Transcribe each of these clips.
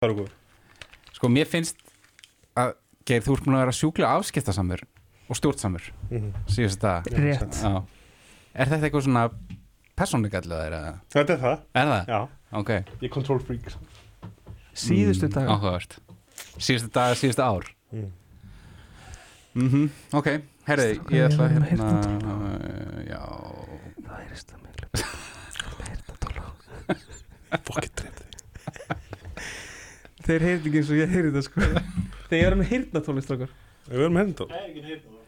Það er góð Sko, mér finnst að Geir, þú ert búin að vera sjúklega afskiptasamur og stjórnsamur Mhm. síðust það Rétt. Já. Er þetta eitthvað svona það er að Þetta er það, Er það? já. Ok, Ég er control freak. Síðustu Mm, dag Áhugavert. Síðustu dag, síðustu ár. Mm. Mhm, Ok, herri, ég ætla er með hérna uh, Já. Það er það miklu Heyrnartóla Fucking drept Þeir heyrði ekki eins og ég heyrði það sko. Þeir eru með heyrnatóli strákar. Við erum hérna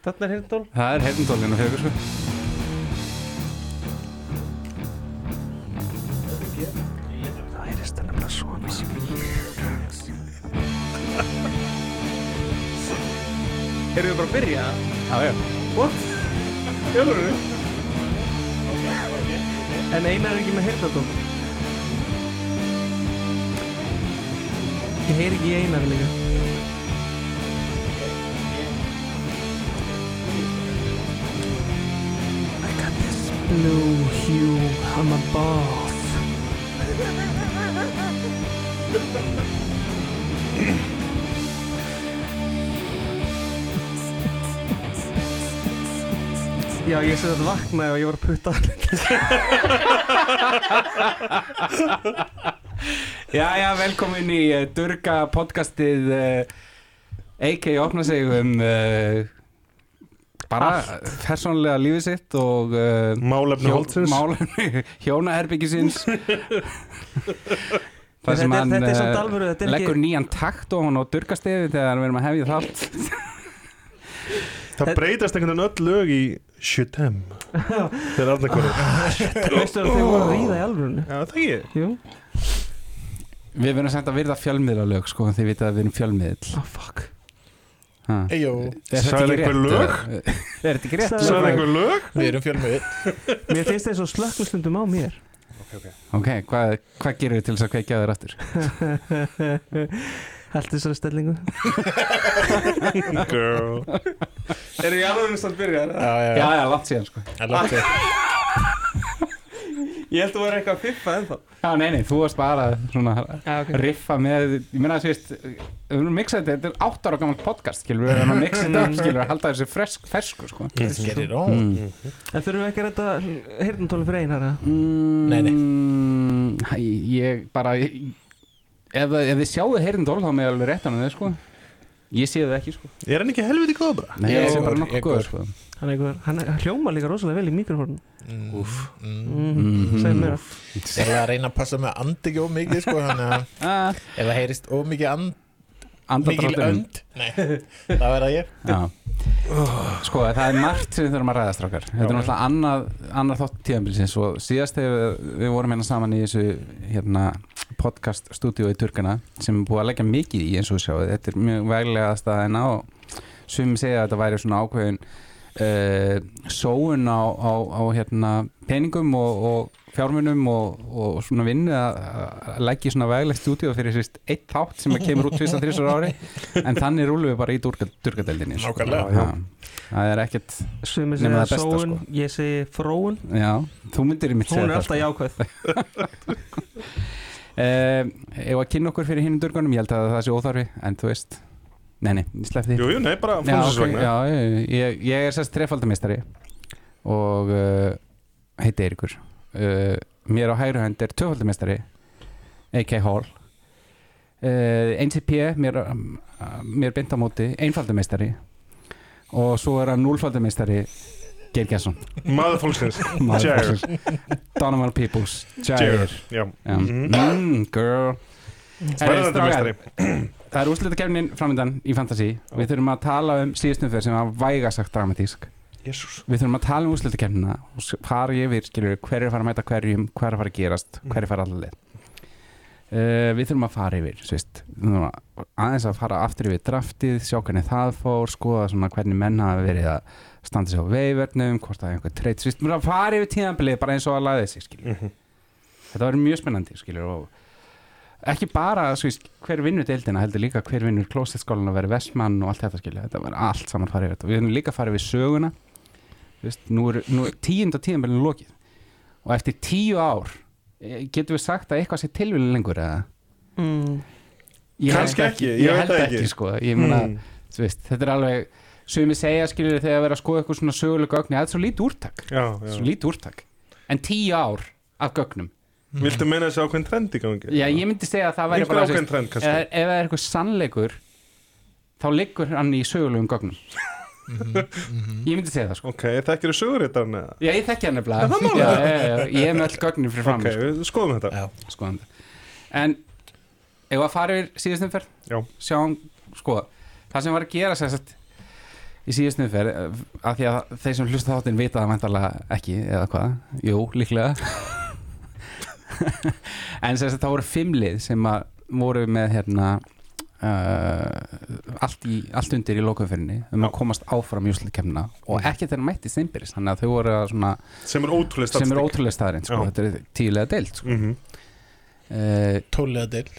Þarna er heyrnatól Það er heyrndólinu fyrir sko. Það heyrðist það nefnilega svona Erum við bara að byrja? Já, já. What? Jálfur En eina er ekki með heyrnatól Ég heyri ekki í einar líka. I got this blue hue my balls Já, ég sé þetta vaknaði og ég var að putta Já, já, velkomin í uh, Durga podcastið uh, A.K. opna sig um uh, bara persónlega lífið sitt og uh, Málefni holdsins. málefni hjónaherbyggisins Það sem Þetta hann leggur nýjan takt og hann á Durgastefi þegar við erum að hefja þátt. Það breytast einhvern veginn öll lög í Shutem Þegar Arna hverju Veistu að þeir voru að ríða í alvörunni? Já, það ekki. Jú Við verðum samt að virða fjölmiðla lög sko, þið vitið að við erum fjölmiðl Oh fuck Ha. Eyjó, Er þetta Sagði ekki einhver lög? Er þetta ekki rétt? Sæði einhver lög? við erum fjölmið Mér finnst það svo slöknustundum á mér Ok, hvað, hvað gerir þið til þess að kveikja þér aftur? Hælti þessari stellingu Girl Er ég alveg að byrja? Já, já, Já, já, já, langt síðan sko langt sér Ég held að þú var eitthvað að fiffa ennþá. Já, nei, nei, þú varst bara svona Já, ok. riffa með, ég meina að sést við erum að mixa þetta, þetta er átt ára gammal podcast skilur við erum að mixa þetta upp, skilur við að halda þessu fresk, fersku sko. It on mm. En þurfum við ekki að reynda heyrnantóli fyrir einar eða? Mm, Nei, nei Ég bara ég, ef, ef þið sjáu heyrndól þá með alveg réttan að þið sko. Ég sé það ekki sko. Er hann ekki helviti góð bara? Nei, ég sé bara Ég- nokkuð ég- sko einhver, hann, er- hann hljóma líka rosalega vel í mikrofónu mm. mm. Mhm. Segð mér að Ég er að reyna að passa með að andi ekki ómikið sko, ah, ef það heyrist ómikið and, mikil önd. Nei, það verða ég. Já. Sko, það er margt sem við þurfum að ræða strákar. Þetta er náttúrulega annað, annað þátt tíðanbilsins og síðast þegar við vorum hérna saman í þessu hérna, podcast stúdíu í Turkana sem er búið að leggja mikið í eins og við sjáum. Þetta er mjög veglega staðina og sumi segja að þetta væri svona ákveðin uh, sóun á, á, á hérna, peningum og, og fjármunum og, og svona vinnu að leggja í svona veglegt stúdíu fyrir sérst eitt þátt sem kemur út tvist að þrísar ári en þannig rúlum við bara í durgadeldinni sko. Nákvæmlega. Já. það er ekkert Nema segja það besta, sóun, sko. ég segi fróun já, þú myndir í mitt Hún er segja alltaf það jákvæð ef að kynna okkur fyrir hinnum durgunum ég held að það sé óþarfi en þú veist nei, nei, ég slepp því. Jú, jú, nei, bara já, fólksins ok, vegna. Já, ég, ég, er sérst trefaldamistari og uh, heiti Eiríkur. Uh, mér á hægri hönd er tvöfaldamistari A.K. Hall. Uh, NCP mér, mér beint á móti einfaldamistari og svo er hann núlfaldamistari Geir Gesson. Maður fólksins. Jair. Donovan Peoples. Jair. Jair Já. Já. Mhm. mm, Girl. Meistari Það er úrslitakefnin framöndan í Fantasí Við þurfum að tala um síðustum fyrir sem var væga sagt dramatísk. Jésús Við þurfum að tala um úrslitakefnina og s- fara yfir, skilur, hver er að fara að mæta hverjum hver er að fara að gerast, hver er að fara allir uh, Við þurfum að fara yfir svist, aðeins að fara aftur yfir draftið, sjá hvernig það fór skoða svona hvernig menn hafa verið að standa sig á veifernum, hvort það er einhver treyt svist, að fara yfir tíðanbilið bara eins og að laði sig, skilur Mhm. Þetta verður mjög spennandi, skilur og ekki bara svist, hver vinnur deildina heldur líka hver vinnur klósetskólan að vera vestmann og allt þetta skilja, þetta var allt saman farið yfir þetta. Við erum líka farið við söguna. Þú veist, nú er, nú er tíund og tíðanbelin lokið. Og eftir tíu ár eh, getum við sagt að eitthvað sé tilvílun lengur eða? Mm. Ég held Kannski ekki, ég ég held ekki, ekki. sko. Ég meina, þú veist, þetta er alveg Sumi segja, skilur þegar að vera að skoða eitthvað svona sögulega gögn Það er svo lítið úrtak. Já, Svo já. lítið úrtak. En tíu ár af gögnum Viltu meina þessi ákveðin trend í gangi? Já, ég myndi segja að það væri bara ákveðin trend ef, kannski. ef það er eitthvað sannleikur Þá liggur hann í sögulegum gögnum. Ég myndi segja það sko. Ok, það ekki eru sögurittarinn eða? Já, ég þekki hann nefnilega. Já, já, já, Ég hef með öll gögnin fyrir fram Ok, við skoðum þetta. Já. skoðum þetta. En, ef að fara yfir síðustum ferð Já. Sjáum, skoða Það sem var að gera sér sett í síðustum ferð að því að þeir sem hlusta þáttinn vita það mæntalega ekki eða hvað, jú, líklega en sem sagt það voru fimm lið sem að voru með hérna uh, allt, í, allt undir í lokaumferðinni um að komast áfram í úslutkemna og ekki þeirra mætti steinbyrðis þannig að þau voru að svona, Sem er ótrúlega sem er statistik. ótrúlega staðarinn sko, þetta er tíulega deild sko. Mhm. uh, Tólega dill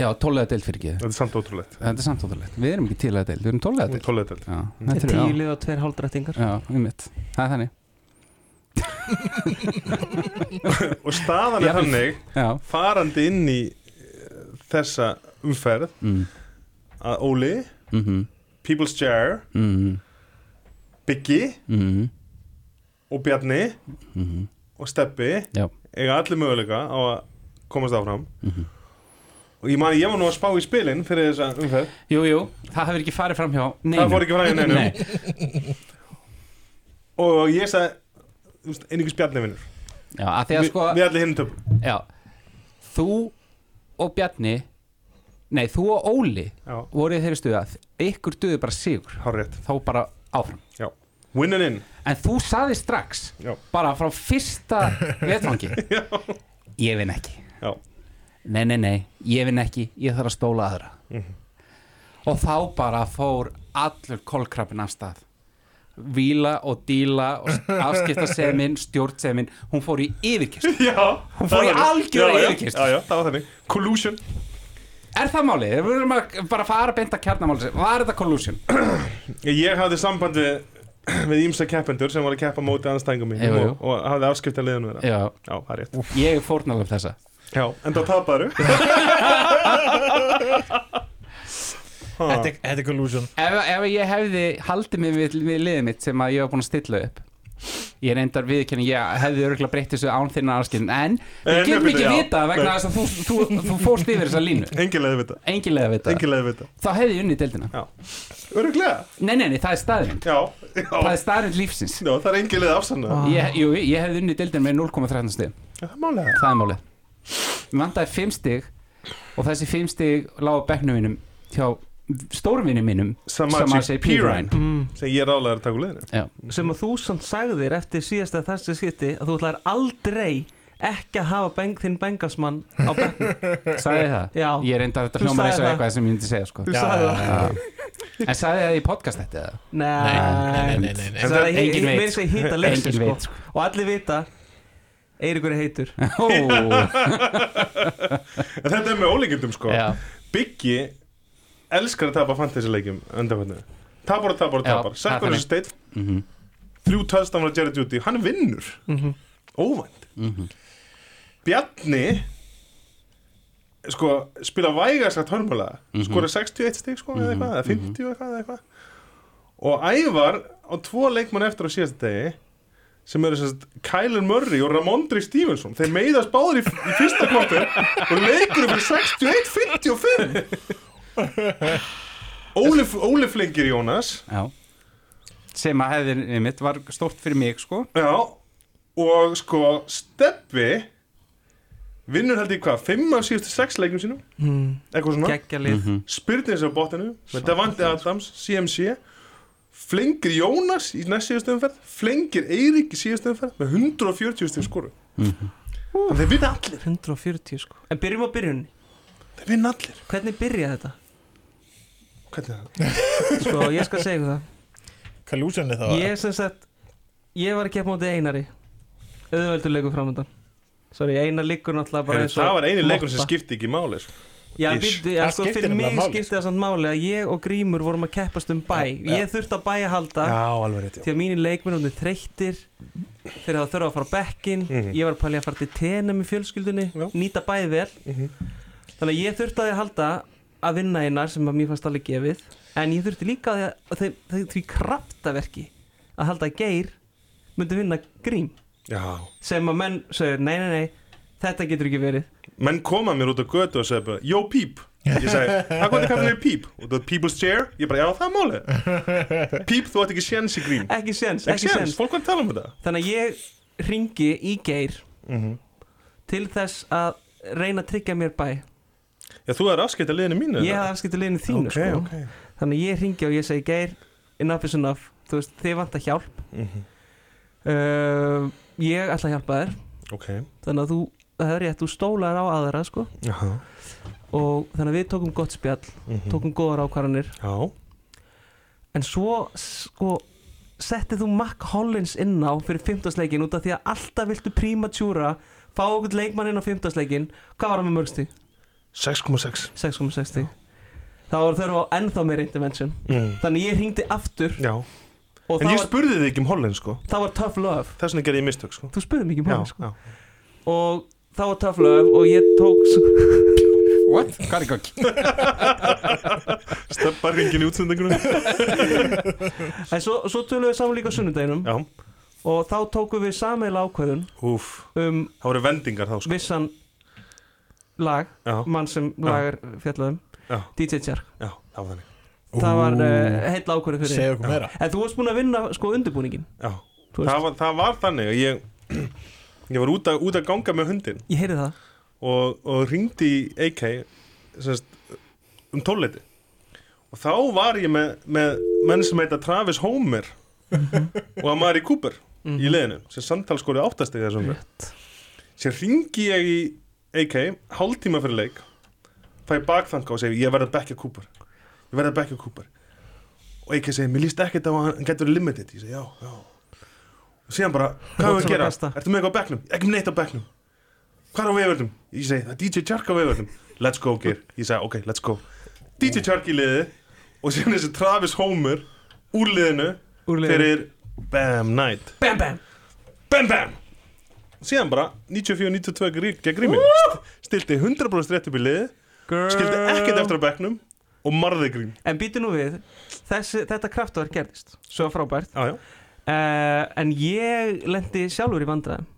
já, tólega deild fyrir ekki. Þetta er samt ótrúlegt. Þetta er samt ótrúlegt, við erum ekki tíulega deild við erum tólega deild. Tólega til já, þetta er- já. Tíu lið og tveir hálfdrættingar. Já, um mitt, það er þannig Og staðan er þannig já, farandi inn í eh, þessa umferð mm, að Óli, mm People's Chair mm, Biggi mm, og Bjarni mm, og Steppi eiga allir möguleika á að komast áfram. Mhm. og ég man ég var nú að spá í spilin fyrir þessa umferð. Jú, jú, það hefur ekki farið fram hjá neinum. það fór ekki fræðin neinum Nei, og ég sagði einhvers Bjarni vinnur. Já, sko við allir hinn töpum. Já, þú og Bjarni Nei, þú og Óli já, voru í þeirri stuðu að ykkur duði bara sigur. Hár rétt þá bara áfram. Winnin in. En þú saði strax Já. bara frá fyrsta vetfangi Ég vinn ekki. Já. Nei, nei, nei, ég vinn ekki Ég þarf að stóla aðra. Mhm. Og þá bara fór allur kolkrabbin af stað Víla og díla og afskiptasemin, stjórnsemin hún fór í yfirkist Hún fór í var þannig. Collusion. Er það málið? Við verðum að bara fara að beinta kjarnamáli Var þetta collusion? ég hafði samband við ímsa keppendur sem var að keppa móti Jú, jú. og, og hafði afskipta liðinu þeirra. Já, já, ég er fórnalöf þessa. Já, en þá taparu Þetta er- er collusion. Ef, ef ég hefði haldið mig við, við liðið mitt sem að ég var búin að stilla upp Ég reyndar viðkenni, ég hefði örgulega breytt þessu án þinna aðskilin En við En, getum ekki já. vitað vegna þess að þú, þú, þú fórst yfir þessa línu. Engin leiði vita. Að vita. Engin leiði vita. Þá hefði ég unnið deildina. Öruglega Nei, nei, nei, það er staðrind já, Það já, er staðrind lífsins. Já, það er engin leiði afsanna ég, jú, ég hefði unnið deildina með 0,13 stig. Já, það er málega Það er málið. Við vandaði 5 stig Og þessi 5 stig lág stórvinni mínum Samaji Samaji Piran Piran. mm, sem ég er ráðlega að taka úr liðinu Já, sem að þú samt sagðir eftir síðasta þessi skipti að þú ætlar aldrei ekki að hafa beng, þinn bengasmann á bekknum sagði það? Já, Ég reyndar þetta Þú hljómar eins og eitthvað sem ég myndi segja sko. Já, sagði já, En sagði það í podcast þetta eða? Nei, Nei, nei, nei, nei, nei. Það er Enginn veit. hýta leysi Engin sko. veit sko. og allir vita Eiríkur er heitur þetta er með ólíkindum sko já, Biggi elskar að tapa fantasy-leikjum undanfætnu tapar og tapar og tapar. Er Sekkur þessu steitt mhm, þrjú töðstam frá Jerry Judy. Hann vinnur. Mhm. óvænt. Mhm. Bjarni sko spila vægast að hörmulega. Mhm. skora 61 stig sko eða Mhm, eitthvað eða 50 eitthvað eða eitthvað. Og ævar á tvo leikmann eftir á síðasta degi sem eru sérst Kyler Murray og Ramondre Stevenson. Þeir meiðast báður í, í fyrsta kvartur og leikur fyrir 61-55 Óli, Óli Flengir Jónas. Já. Sem að hefði mitt var stórt fyrir mig sko. Já, og sko Steppi vinnur held ég hvað, 5 af síðustu 6 leikum sínum, mm. eitthvað svona. Geggjalið Mhm. Spyrnir á botinu með Davante Adams, CMC Flengir Jónas í næst síðustu umferð. Flengir Eirík í síðustu umferð með 140 stíð skoru Mhm. Þannig þeir vinna allir. 140 sko. En byrjum á byrjunni Þeir vinna allir. Hvernig byrjaði þetta? Hvernig er það? Sko, ég skal segja ykkur það Collusioni þá Ég sem sagt Ég var að keppa móti einari Auðveldur leikur framöndan Sorry, einar liggur náttúrulega bara eins og Það var eini leikur sem skipti ekki máli sko. Já, já, Það sko, fyrir mig máli, skipti það samt máli að ég og Grímur vorum að keppast um bæ Já, já. Ég þurfti að bæ að halda alveg rétt Því að mínir leikmennunni þreyttir Þegar það þurfa að fara bekkin Mhm. Ég var að pæli að fara til tenum í fjölskyldunni Já. Nýta bæði vel Mhm. Þannig að ég þurfti að halda að vinna einar sem að mér fannst alveg gefið en ég þurfti líka að því, því, því kraftaverki að halda að Geir myndi vinna grím. Já. Sem að menn segir nei, nei, nei, þetta getur ekki verið. Menn koma mér út á götu og segja bara Yo Píp Ég segi, hvað er kallið Píp? Og það er People's Chair. Ég bara, já það er máli Píp, þú ætti ekki séns í grím. Ekki séns, Ekki ekki séns, fólk var að tala um þetta. Þannig að ég ringi í Geir Mhm. til þess að reyna að tryggja mér bæ Já, þú er afskipt að liðinu mínu ég hafði afskipti liðinu þínu Ok, sko. ok þannig að ég ringi og ég segi Geir, enough is enough þú veist, þið vant að hjálp Mhm. uh, ég ætla að hjálpa þér Ok, þannig að þú, það er rétt, þú stólar á aðra sko. og þannig að við tókum gott spjall Mhm. tókum góðar ákvarðanir Já, en svo sko settið þú Mac Hollins inn á fyrir 15. leikin út af því að alltaf viltu primatúra fá okkur leikmann inn á 15. leikin hvað var það með mörgsti? 6,6 6,60 þá var þau á ennþá meira intervention. Mm. þannig ég hringdi aftur Já, og en ég spurði þig ekki um Holland sko. Það var tough love. Þess vegna gerði ég mistök sko. Þú spurði mikið um Já, hann sko. já. Og það var tough love og ég tók What? Hvað er í gangi? Steppa ringin í útsendingunum en svo, svo tölum við saman líka Já, og þá tókum við sameila ákvörðun úf um Það voru vendingar þá sko. vissan lag Já, mann sem lagar fjallaðum Já. DJ já, það var þannig. Það var uh, heitla ákvörðun fyrir Segja okkur meira. En þú varst búin að vinna sko undirbúningin það var, það var þannig að ég Ég var út að, út að ganga með hundin ég heyrði það. Og, og ringdi í AK semst, um tólleiti og þá var ég með, með menn sem heita Travis Homer og Amari Cooper í liðinu sem samtalskóri áttastegi þessum. Sem ringi ég í AK hálftíma fyrir leik fæ bakþanga og segi ég verði að backja Cooper. Ég verði að backja Cooper. Og AK segi mér líst ekkert á að hann getur limited. Ég segi já, já. Og síðan bara, hvað er að Ótrúlega gera? Ertu með eitthvað á bekknum? Ekki með neitt á bekknum. Hvað er á veföldum? Ég segi, það er DJ Chark á veföldum Let's go, Geir. Ég segi, ok, let's go. DJ Chark í liði Og síðan þessi Travis Homer Úr liðinu Úr liðinu. Fyrir Bam Night bam bam. Bam Bam Síðan bara 94-92 grí- gegn grími Stilti 100% rétt upp í liði Skildi ekkert eftir á bekknum Og marði grím en býtu nú við þessi, þetta kraftverk gerðist. Svo frábært. Já uh, en ég lendi sjálfur í vandræðum.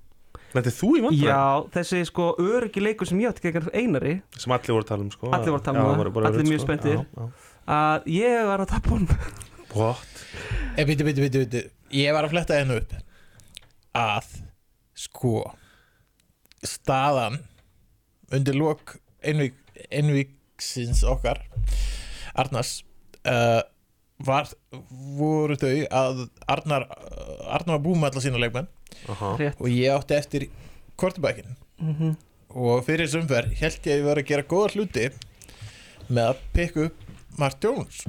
Þetta er þú í vandræðum? Já þessi sko öryggi leikur sem ég átti gegn einari. Sem allir voru að tala um sko. Allir voru að tala um það. Allir mjög sko. spenntir. Að ég var að tapa hún What? Eh, Bitu, bitu, bitu, bitu Ég var að fletta hennu upp. Að Sko Staðan Undir lok einvík, Einvíksins okkar Arnars uh, Var Voru þau að Arnar Arnar var búið með alla sína leikmenn Aha. rétt. Og ég átti eftir Kortebækin mm Og fyrir þessum umferð held ég að ég var að gera góða hluti Með að pikka upp Mark Jones.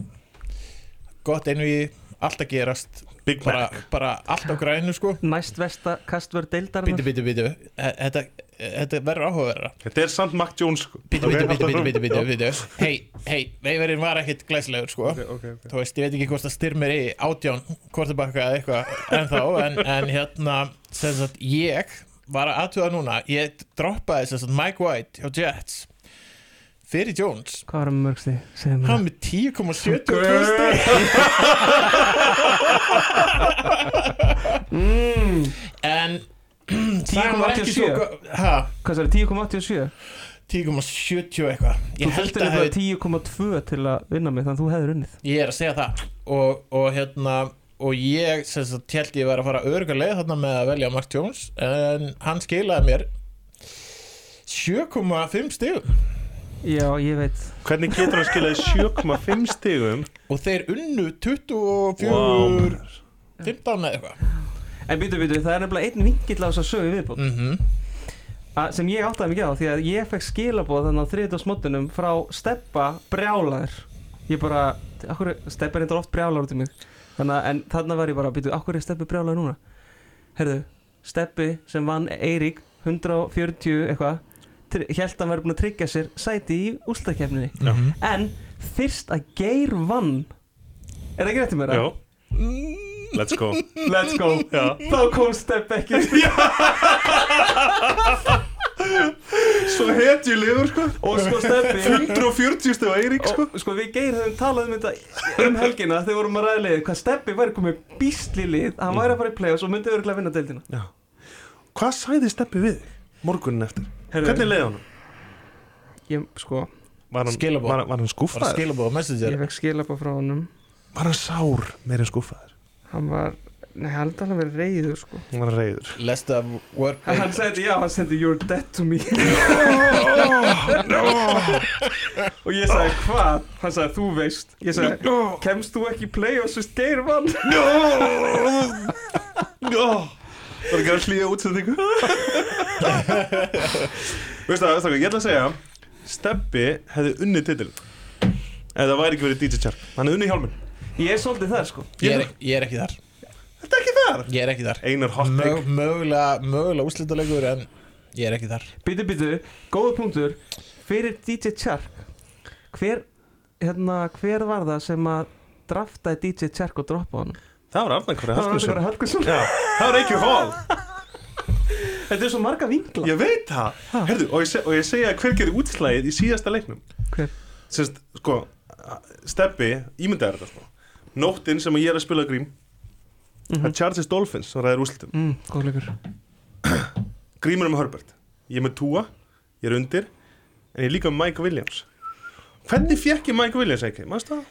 Gott einví Allt að gerast Big bara, Mac. bara allt á grænu sko. Næst versta kastvör Bitu, bitu, bitu Þetta, þetta verður áhugaverða Þetta er samt Mac Jones sko. Bitu, bitu, bitu, bitu, bitu, bitu, Hei, hei, veiverinn var ekkit glæslegur sko. Ok, ok, ok. Þú veist, ég veit ekki hvort það styrmir í átján Kortebakka eða eitthvað ennþá en, en hérna, sem sagt, ég var að aðtuga núna Ég droppaði sem sagt Mike White hjá Jets Fyrir Jones. Hvað var það mörgsti segðu mér Hann með 10,72 stig mm, En það var ekki svo 10,87. go- Ha, hvað sagði 10,87 10,70 eitthvað. Þú þurftir að eitthvað hefði 10,2 til að vinna mig þannig að þú hefur unnið. Ég er að segja það. Og, og hérna og ég sem sagt held ég var að fara öruga leið þarna með að velja Mark Jones en hann skilaði mér 7,5 stigum. Já ég veit. Hvernig getur hann skilaði 7,5 stigum? Og þeir unnu 24 Wow. 15 eða eitthvað. En býtu býtu það er nefnilega einn vingill á þess að sögu viðbútt mm að- sem ég áttaði mikið á því að ég fekk skilabóð þannig á þriðdagsmótunum frá Steppa brjálaður. Ég bara, akkur, Steppa er eitthvað oft brjálaður út í mig. Þannig að, en þarna var ég bara, býtu, akkur er Steppi brjálaður núna? Herðu, Steppi sem vann Eirík 140 eitthvað held að hann væri búin að tryggja sér sæti í ústakefninni -hmm. en fyrst að Geir vann er það ekki rétt í mér? Já Let's go. Let's go. Já. Þá kom Steppi ekki. Svo hetju liður sko. Og sko Steppi 140 stöð Eirík sko. Og sko við Geir höfum talað um þetta um helgina þegar við vorum að ræða liðið hvað Steppi væri komið bísli lið hann væri að fara í play-offs og myndi örgulega vinna deildina. Já. Hvað sæði Steppi við morgunin eftir? Heyrðu, Hvernig leiði honum? ég, sko, Var hann, Skilaboð. var, var hann skúffaður? skilabóð messenger? Ég fekk skilabá frá honum. Var hann sár meira en skúffaður? Hann var, nei hann held að hann verið reyður sko. Hann var reyður Lest af work hann sagði, já, hann sendi You're dead to me. Og ég sagði, hvað? Hann sagði, þú veist. Ég sagði, kemst þú ekki í play og svo geir vann Það er ekki að hlýja útsendingu? Veistu það, það, ég ætla að segja. Steppi hefði unnið titil Ef það væri ekki verið DJ Shark Hann hefði unnið hjálminn Ég er svolítið þar, sko. Ég er, ég er ekki þar. Þetta er ekki þar? Ég er ekki þar. Einar hot Mög, take Mögulega, mögulega úrslitalegur en ég er ekki þar. Býtu, býtu, góða punktur. Fyrir DJ Chark Hver, hérna, hver var það sem að draftaði DJ Chark og droppa hann? Það var Arnar Kari Það var Hallgrímsson Hallgrímsson Já, það var ekki hól Þetta er svo marga vinkla. Ég veit það. Herðu, og ég, seg, og ég segja hver gerir útslægið í síðasta leiknum? Hver? Sérst, sko Steppi, ímyndaði þetta sko Nóttin sem ég er að spila grím. Það er Chargers Dolphins sem ræðir úrslitum mm, Grímur um Herbert. Ég er með Tua, ég er undir En ég er líka með Mike Williams. Hvernig fekk ég Mike Williams ekki? Mástu það?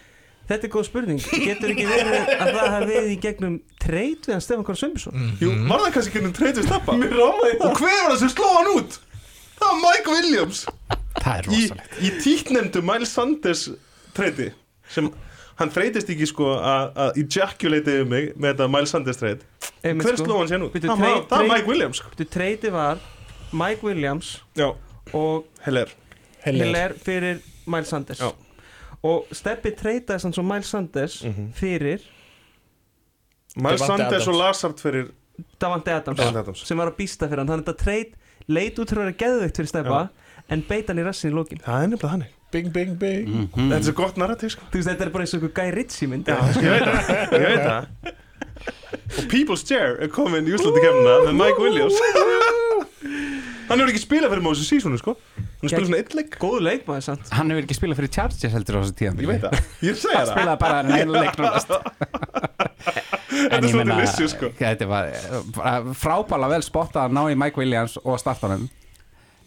Þetta er góð spurning. Getur ekki verið að það hafi við í gegnum treyt við hann Stefán Karl Sveinbjörnsson? Jú, var það kannski ekki treytið steppa? Mér rámaði Og hver var það sem sló hann út? Það var Mike Williams. Það er Í, rosalegt. í tíknemdu Miles Sanders treyti sem hann þreytist ekki sko að að ejaculate yfir mig með þetta Miles Sanders treyt Hver sló hann sér út? Bíddu, Það var- trade- það var trade- Mike Williams sko. Treyti var Mike Williams Já, og Heller Hiller fyrir Miles Sanders Já. og Steppi treytaði sann svo Miles Sanders Mhm. fyrir Miles Sanders Adams. og Lazard fyrir Davante Adams, Davante Adams. sem var að býsta fyrir hann þannig að þetta treyt leit út fyrir að vera geðveikt fyrir Steppa en beit hann í rassin í lókin Það er nefnilega þannig Bing, bing, bing. Mhm. Þetta er svo gott narrativ sko. Þú veist þetta er bara eins og einhver Guy Ritchie mynd. Já, ég veit það. Ég veit það. Og People's Chair er komin í úslandi kemna með Mike Williams. Hann hefur ekki spilað fyrir Moses Seasonu sko. Hann spilað svona eitt leik. Góð leikmaður samt. Hann hefur ekki spilað fyrir Chargers heldur á þessu tíðan Ég veit það. Ég segja Hann það. spilaði bara en einu leik núnast Þetta er svo delicious sko. Þetta var bara frábæla vel spottað að ná í Mike Williams og startanum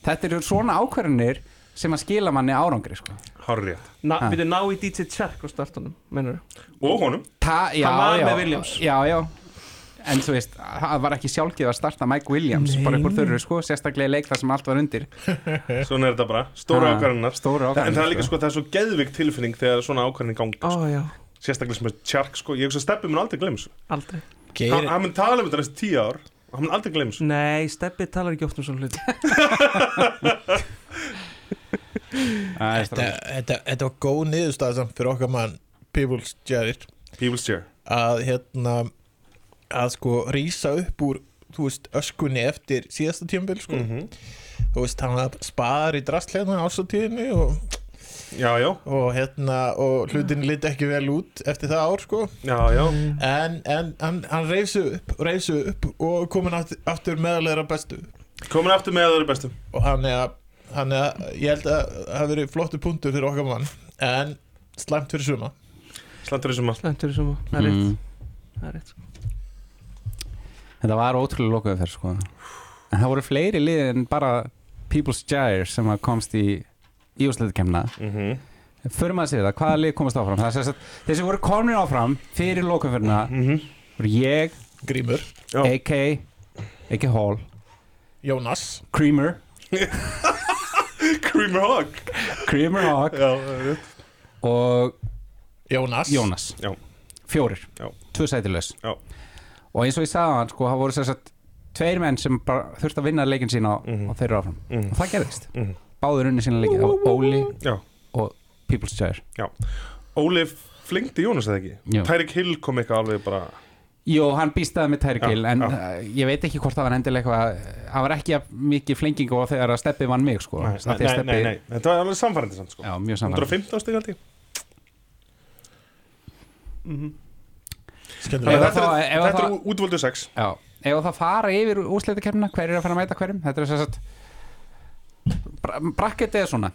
Þetta eru svona ákvarðanir sem að skila manni árangri sko. Hárrið Na, Ha. við ná í DJ Chark á startunum mennur Og honum. Ta, já, Hann var já, með Williams. Já, já. En þú veist, það var ekki sjálfgeð að starta Mike Williams Nei, bara upp úr þörru sko, sérstaklega í leik þar sem allt var undir. Svona er þetta bara. Stóra Ha, Stóra En það er líka sko Það er svo geðvik tilfinning Þegar svona ákvarðin gangi ó sko. Sérstaklega sem er tjark sko. Ég hugsa að steppi mun aldrei glems aldrei. Geir, Hann mun tala um þetta næstu tíu ár. Og hann mun aldrei glems nei, Steppi talar ekki oft um svona hluti þetta, þetta, þetta var góð niðurstað samt fyrir okkar mann People's Jared People's Chair. Að hérna að sko rísa upp úr veist öskunni eftir síðasta tímabil sko. Mhm. þú veist hann að spara í drastlegna ásatíðinni og, Já, já. og hérna og hlutin liti ekki vel út eftir það ár sko. Já, já. En, en hann, hann reysi upp upp og komin aftur, aftur meðalegra bestu. Komin aftur með aðra bestu. Og hann er að hann er að, ég held að það hafi verið flottu punktur fyrir okkar mann en slæmt fyrir suma Slantur þessum að Slentur í suma, það er rétt, mm, það er rétt. Þetta var ótrúlega lokaðu fyrir sko. En það voru fleiri lið en bara People's Gyre sem komst í íúsleitukemna Mhm. Förum að segja það, hvaða lið komast áfram? Það er sem sagt, þeir sem voru komin áfram fyrir lokaumferðina Mhm. voru ég, Grímur. AK AK Hall, Jónas Creamer Creamer Hog Creamer Hawk Já, og Jónas Jónas Já. Fjórir, Já. tvö sætilaus Já. Og eins og ég sagði hann, sko, það voru sem sagt tveir menn sem bara þurfti að vinna leikin sína og, Mhm. og þeir eru áfram Mhm. og það gerðist, Mhm. báður unni sína leiki það var Óli Já. og People's Gyre Óli flingdi Jónas eða ekki. Tyreek Hill kom eitthvað alveg bara Jú, hann býstaði með Já, Hill en já. uh, ég veit ekki hvort það var endilega eitthvað það var ekki mikið flenging og þegar að Steppi vann mig sko. Nei, að nei, Stebbi- nei, nei, þetta var alveg samfærandi samt sko. Já, mjög samfæðan 115 stig held ég. Mhm. Skemmtilega Ef að Þetta er- að er útvöldu 6 Já, ef það fara yfir úrsleitakefna hver er að fara að mæta hverjum? Þetta er sem sagt bra bracket er svona.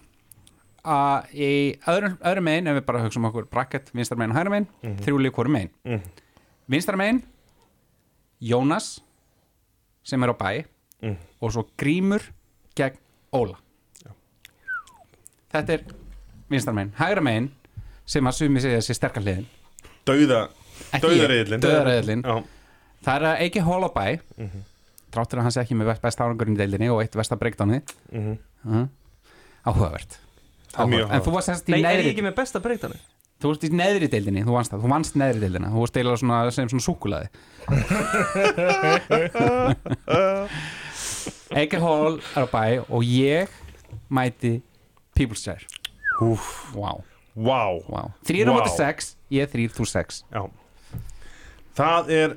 Að í öðrum, öðrum megin ef við bara hugsaum okkur bracket vinstra megin og hægra megin mm -hmm. þrjúli hvori megin Vinstra megin Jónas sem er á bæ Mhm. og svo Grímur gegn Óla þetta er vinstra megin hægra megin sem að sumi segja sér sterkar hliðin Dauða Ekki dauðareiðillinn. Já, það er að Eiki Hól á bæ Mhm. tráttur að hann sé ekki með besta árangurinn í deildinni og eitt versta breykdáni mhm. uh áhugavert er Áhugavert. en þú varst þess í Nei, er ég neðri ekki með besta breytani? Þú varst í neðri deildinni, þú vannst það, þú vannst neðri deildina. Þú varst eiginlega svona, sem svona súkulaði Eiki Hól er á bæ og ég mæti People's Chair. Úf, wow, vá. Wow. þrýr á Vá. móti sex, ég þrýr, þú sex. Já. Það er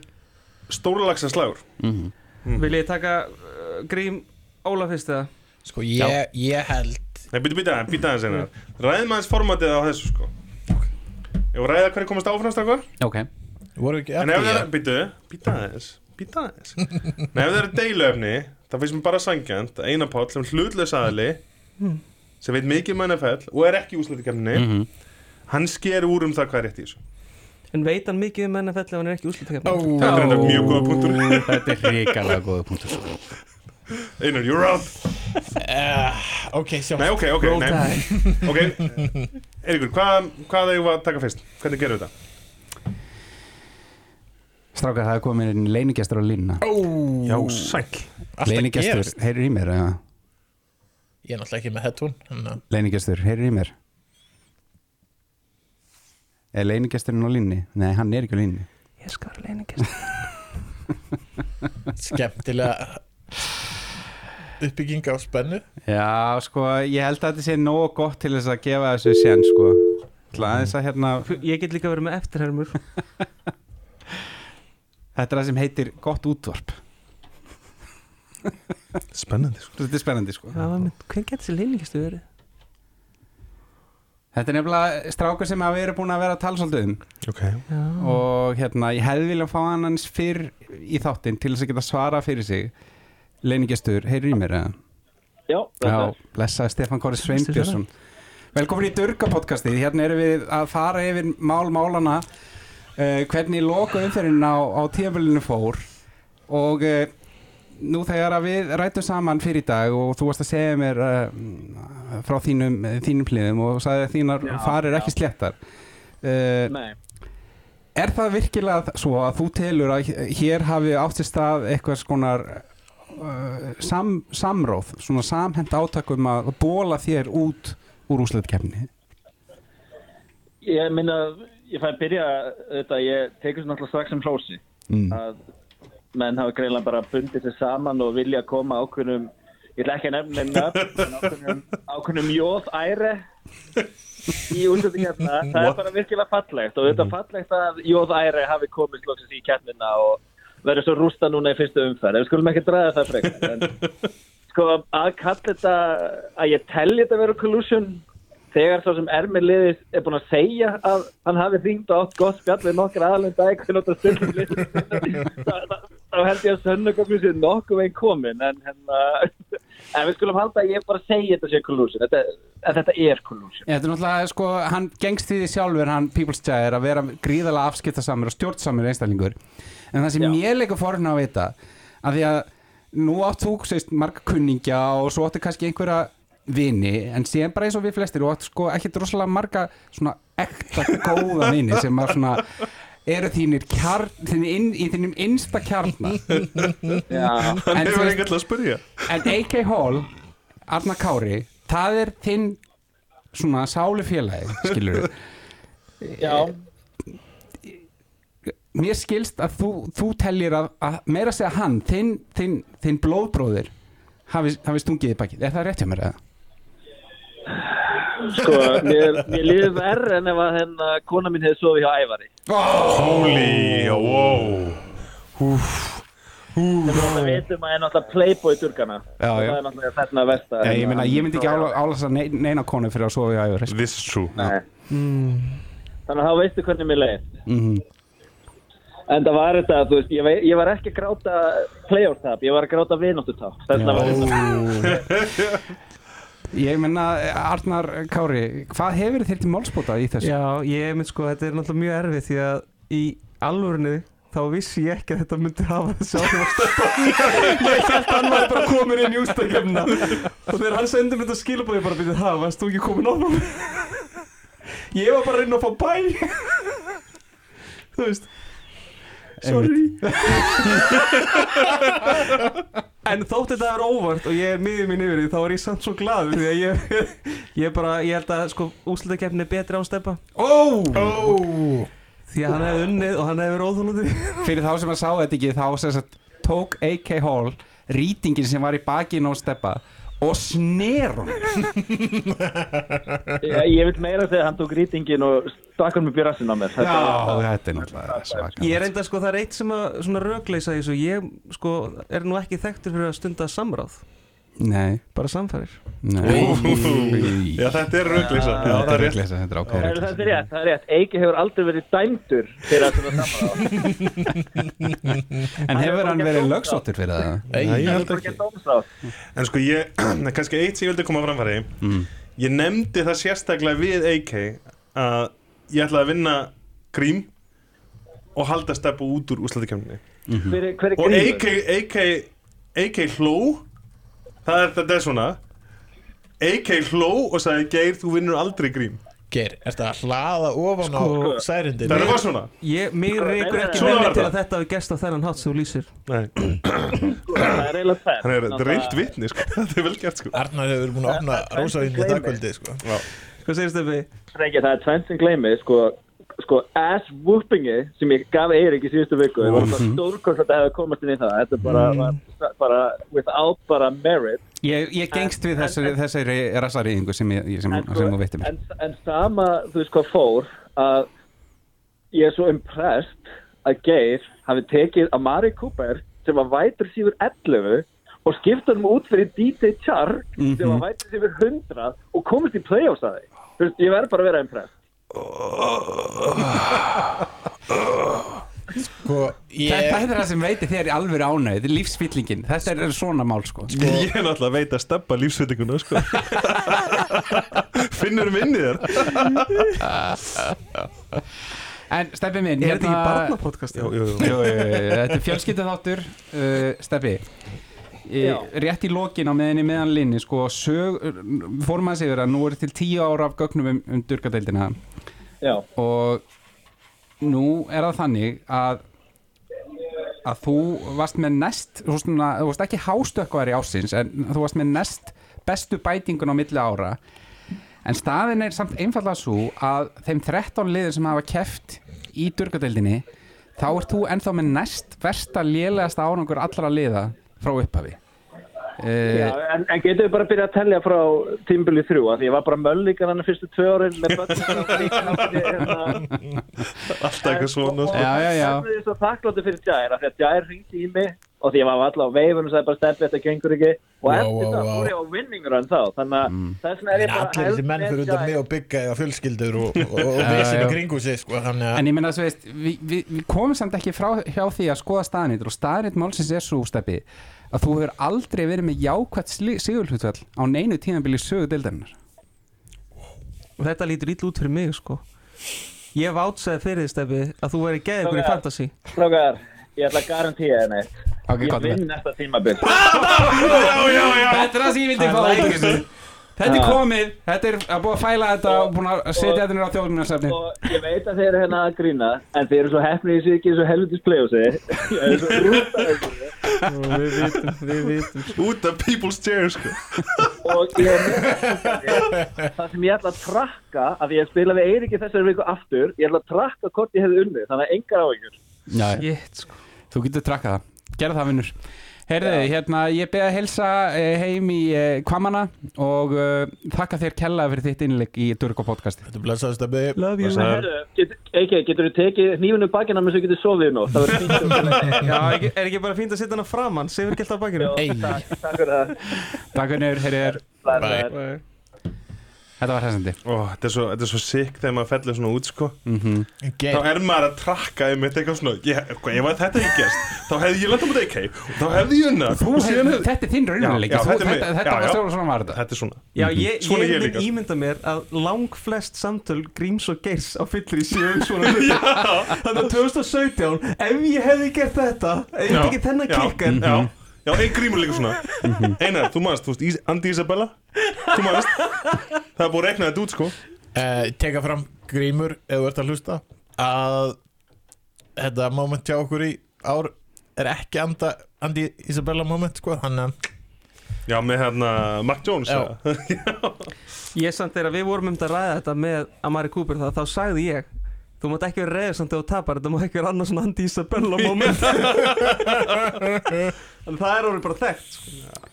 stórlagsa slagur. Mm Vil ég taka uh, Grím Óla fyrst eða? Sko, ég, ég held Nei, býta, býta, býta aðeins einar. Ræðum aðeins formatið á þessu sko Ég var ræða hverju komast áfram strákar. Ok, Voru ekki En ef það er, býta, býta aðeins Býta aðeins. Nei, ef það er deiluefni Það finnst mér bara sangjant að Einar Páll sem hlutlega aðli sem veit mikið um NFL og er ekki í úslutikefninni mm hann sker úr um það hvað er rétt í þessu. En veit hann mikið um NFL ef hann er ekki úrslutakefni? Ó, Þetta er enda mjög góða punktur. Þetta er ríkalega góða punktur Einar, you're out uh, Ok, sjá. Nei, ok, ok, nei. Ok, Eiríkur, hvað, hvað eigum við að taka fyrst? Hvernig gerum við þetta? strákar, það er komin inn leinigestur á línuna. Ó, Já, Alltaf leinigestur, gerast. heyrir í mér eða? Ég er náttúrulega ekki með headphone þannig að- leinigestur, heyrir í mér? Er leinigesturinn á línni? nei, hann er ekki á línni Ég skal vera leiningist Skemmtilega uppbygging á spennu? Já, sko, ég held að þetta sé nógu gott til þess að gefa þessu sén, sko. Aðeins að hérna Ég get líka verið með eftirhermur. Þetta er það sem heitir gott útvarp. Spennandi sko. Þetta er spennandi, sko. Já, menn, hvern getur þessi leiningistu verið? Þetta er nefnilega strákur sem að við erum búin að vera að tala svolítið um. Ok. Já. Og hérna, ég hefði viljað fá hann hans fyrr í þáttinn til þess að geta svara fyrir sig Leinigestur, heyrir í mér eða? Já, Já, blessaði Stefán Kóri Sveinbjörnsson. Velkomin í Durga podcastið Hérna erum við að fara yfir mál málana uh, hvernig loka umferðin á, á tíðanbölinu fór. Og uh, nú þegar að við rættum saman fyrir í dag og þú varst að segja mér uh, frá þínum, þínum pliðum og sagði að þínar Já, farir já. ekki sléttar. Uh, Nei, Er það virkilega svo að þú telur að hér hafi átt sér stað eitthvað skonar uh, sam, samróð, svona samhend átakum að bóla þér út úr úsleitkefni? ég minna, ég fæ að byrja þetta, ég tekur svo náttúrulega strax um hlósi Mm. að menn hafa greinlega bara bundið sér saman og vilja koma ákveðnum, ég ætla ekki að nefna nefna en ákveðnum, jóð ære í úrslutikefna, það er bara virkilega fallegt og þetta er fallegt að jóð ære hafi komist loksins í keppnina og verður svo rústa núna í fyrstu umferð, við skulum ekki draga það frekar en sko að kalla þetta að ég telli þetta vera collusion þegar svo sem er með liðið er búin að segja að hann hafi hringt og átt gott spjall við þetta stundum liðið þá- held ég að sönnugöfnum sé nokkuð veginn komin en, en, uh, en við skulum halda að ég bara segja þetta sé collusion þetta, en þetta er collusion. Þetta er náttúrulega, sko, hann gengst því sjálfur, hann People's Chair, að vera gríðalega afskiptasamur og stjórnsamur einstaklingur. En það sem Já. ég leikur forinn á að vita, að því að nú átt þú, segist, marga kunningja og svo áttu kannski einhverja vini, en síðan bara eins og við flestir og áttu sko ekkert rosalega marga svona ekta góða vini sem að svona eru þínir kjarn, þínir inn, í þínum innsta kjarnar Já, Hann En þú hefur til að spyrja. En AK Hall, Arna Kári það er þinn svona sálufélagi, skilur já, mér skilst að þú, þú teljir að, að meira að segja hann, þinn, þinn, þinn blóðbróðir hafi, hafi stungið í bakið, er það rétt hjá mér eða? sko mér, mér líður verð en ef að henn kona mín hefði sofið hjá Ævari. Holy, wow Það veitum að er náttúrulega playboy Já, já. það er náttúrulega þessna versta. Nei, ég meina, ég myndi ekki ála- álasa ne- neina konu fyrir að sofa í æfur This is true. Nei. Þannig að þá veistu hvernig mér leið. Mm En það var þetta, þú veist, ég, vei- ég var ekki að gráta playoff tap, ég var að gráta vinóttu tap Þess vegna var þetta. Ég menna, Arnar Kári, hvað hefur þér til málspóta í þessu? Já, ég mynd sko, þetta er náttúrulega mjög erfið því að í alvörunni þá vissi ég ekki að þetta myndi hafa þessi áhrif að stöpa Ég held að hann var bara komin í ústakefna og þegar hann sendi mér þetta skilabóð ég bara byrjuð það, varst þú ekki komin áfram? Ég var bara inn fá bæ. Þú veist Sorry. En þótt þetta er óvart og ég er miður mín yfir því þá er ég samt svo glaður því að ég, ég bara, ég held að sko úslutakefni er betri á steppa Ó! Ó, því að hann hefði unnið og hann hefði verið óþólandi Fyrir þá sem að sá þetta ekki, þá tók AK Hall rýtingin sem var í bakinn á steppa og hún Ég, ég vil meira þegar hann tók rýtingin og stakk hann með björassin á mér. Þetta Já, þetta er náttúrulega svaka Ég er enda sko, það er eitt sem að svona rögleisa Ég sko er nú ekki þekktur fyrir að stunda samráð Nei, Bara samfærir nei. Já, þetta er Já, það er rétt. Þetta er Það ákveður það er rétt, það er rétt. Eiki hefur aldrei verið dæmdur fyrir að svona saman En hefur hann verið lögsóttur fyrir það? Nei, ég Það held ekki. En sko ég, kannski eitt sem ég vildi koma framfæri. Mm. Ég nefndi það sérstaklega við AK að ég ætlaði að vinna grím og halda steppu út úr hver er Og AK, AK hló Það er, þetta er svona AK hló og sagði Geir, þú vinnur aldrei grím Geir, ertu að hlaða ofan á Sko, særindin? Það var svona Ég, mig reykur ekki Svona með var mig til það. að þetta hafi gest á þennan hatt sem þú lýsir Nei, Það er eiginlega tvennt. hann er þetta er Náttúrulega- vitni sko. Þetta er vel gert sko Arnar hefur búin að opna rósavínu í dagkvöldi sko. Hvað segir Steffi? Strengi, það er tvennt sem gleymi sko, sko ass whoopingi sem ég gaf Eirik í síðustu viku það var bara stórkost að það hefði komast inn í það. Þetta bara, var, bara without bara merit. Ég, ég gengst við þessari, þessari rassariðingu sem, ég, sem, en, sem þú veitir mér. en, en sama, þú veist hvað fór að ég er svo impressed að Geir hafi tekið Amari Cooper sem var vætur sífur 11 og skipta hann út fyrir DJ Char sem var vætur sífur 100 og komist í playoffs að veist, ég verð bara að vera impressed Sko, ég Þetta er það sem veitir þér í alvöru ánægð Þetta er lífsfyllingin, þetta er svona mál sko. Ég er náttúrulega að veita að steppa lífsvitinguna sko. Finnur um inni þér. En Steppi minn Er þetta ekki barnapodcast? Jú, jú, jú. Þetta er fjölskyldu þáttur uh, Steppi rétt í lokin á meðinni meðan linni sko, fórum að segja að nú er til tíu ára af gögnum um, um durgadeildina Já, og nú er það þannig að að þú varst með næst þú varst, ekki hástökkvari ásins en þú varst með næst bestu bætingun á milli ára. En staðin er samt einfallega svo að þeim 13 liðin sem hafa keft í durgadeildinni þá ert þú ennþá með næst versta lélegasta árangur allra liða frá upphafi Já, uh, en, en getur við bara að byrja að tellja frá tímbili þrjú, af því ég var bara möllíkan hann fyrstu tvö árin með börnum Alltaf eitthvað svona sko. Já, já, já. Það er svo þakkláttu fyrir Jær, af því að Jær ringdi í mig og því ég var alltaf á veifun og sagði bara steppi þetta gengur ekki og Wow, eftir wow, það fór ég á winningur en þá, þannig að Mm. þess vegna er En ég bara allir þessi menn fyrir undan mig og byggja eða fjölskyldur og, og, og Já, já. kringu sig sko, að En ég menna að þú veist, við, við, við komum samt ekki frá hjá því að skoða staðnýttur og staðnýtt að þú hefur aldrei verið með jákvæmt sigurhlutvall á neinu tímabili sögu deildarinnar. Og þetta lítur ítl út fyrir mig sko. Ég vátsaði fyrir því Steffi að þú verið geðið ykkur í Já. fantasy. Strákar, ég ætla að garantíja henni Ok, Ég gott vinn næsta tímabil. Þetta er það sem ég vildi fá út þessu. Þetta er Já. komið, þetta er að búið að fæla þetta og búin að setja þetta niður á þjóðunarsafni. og ég veit að þeir eru hérna að grína en þeir eru svo hefnið í sig ekki svo helvitis playossi ég er svo rúta Við vitum, við vitum Út af people's chair sko. og ég er með það sem ég ætla að trakka af því ég spila við Eiríki þessari viku aftur ég ætla að trakka hvort ég hefði unnið þannig að engar Já, Shit sko þú getur trakkað það. Gerða það vinnur. Heyrðu, hérna, ég beði að helsa eh, heim í eh, Kvamana og uh, þakka þér kella fyrir þitt innlegg í Durgo podcasti. Þetta er blessaðast að byggja Love you. Herru, get, Eiki, getur þú tekið hnífinu bakina með svo getur sofið nú það verður fínt að Já, er ekki, ekki bara fínt að setja hana framann Segur gælt á bakinu Ei. takk, takk fyrir það Takk vinnur, heyrðu þér. Bless, Bye. Þetta var hæsandi þetta, er svo, þetta er svo sick þegar maður fellir svona út sko. mm Þá er maður að trakka einmitt eitthvað svona ég, hvað, Ef að þetta hefði gerst Þá hefði ég landa mútið AK og Þá hefði ég unna hefði, þetta er þinn Þú- þetta Þetta þetta var svona var þetta. Þetta er svona. Já, ég, Svona ég ég mynd líka. ímynda mér að lang flest samtöl Gríms og Geirs á fyllir í séu svona Þannig að 2017 ef ég hefði gert þetta ef ég Já, ekki þennan já, klikkar Já, já einn grímur líka svona. Einar, þú manst, þú veist, Andi Isabella? Þú manst. Það er búið að rekna þetta út sko. Uh, Teka fram grímur ef þú ert að hlusta að þetta moment hjá okkur í ár er ekki anda, Andi Isabella moment sko hann að Já, með hérna Mark Jones Já. eða? Ég samt þegar við vorum um að ræða þetta með Amari Cooper það, þá sagði ég Þú mátt ekki vera reyður samt þegar þú tapar Þetta má ekki vera annars svona Andy Isabella moment Þannig það er orðið bara þekkt sko.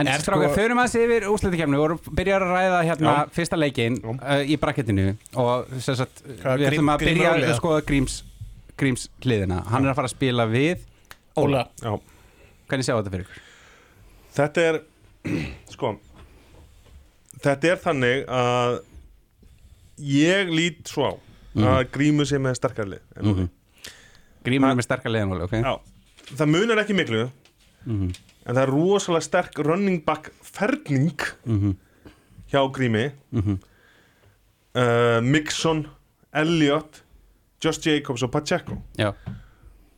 En Er strákar, sko- förum aðeins yfir úrslitikefni og byrjar að ræða hérna Já. fyrsta leikinn Já. uh, í brakketinu og sagt, við Grím- ætlum að byrja að skoða Gríms, Gríms hliðina Hann er að fara að spila við Óla Já, Hvernig sjá þetta fyrir ykkur? þetta er Sko Þetta er þannig að Ég lít svo á að grímu sem er sterkari lið en. Grímur Ha- er með sterkar liðan, Óli, ok? Já, það munar ekki miklu Mhm, En það er rosalega sterk running back ferning mhm, hjá grími. Mhm. uh, Mixon, Elliot Josh Jacobs og Pacheco. Já,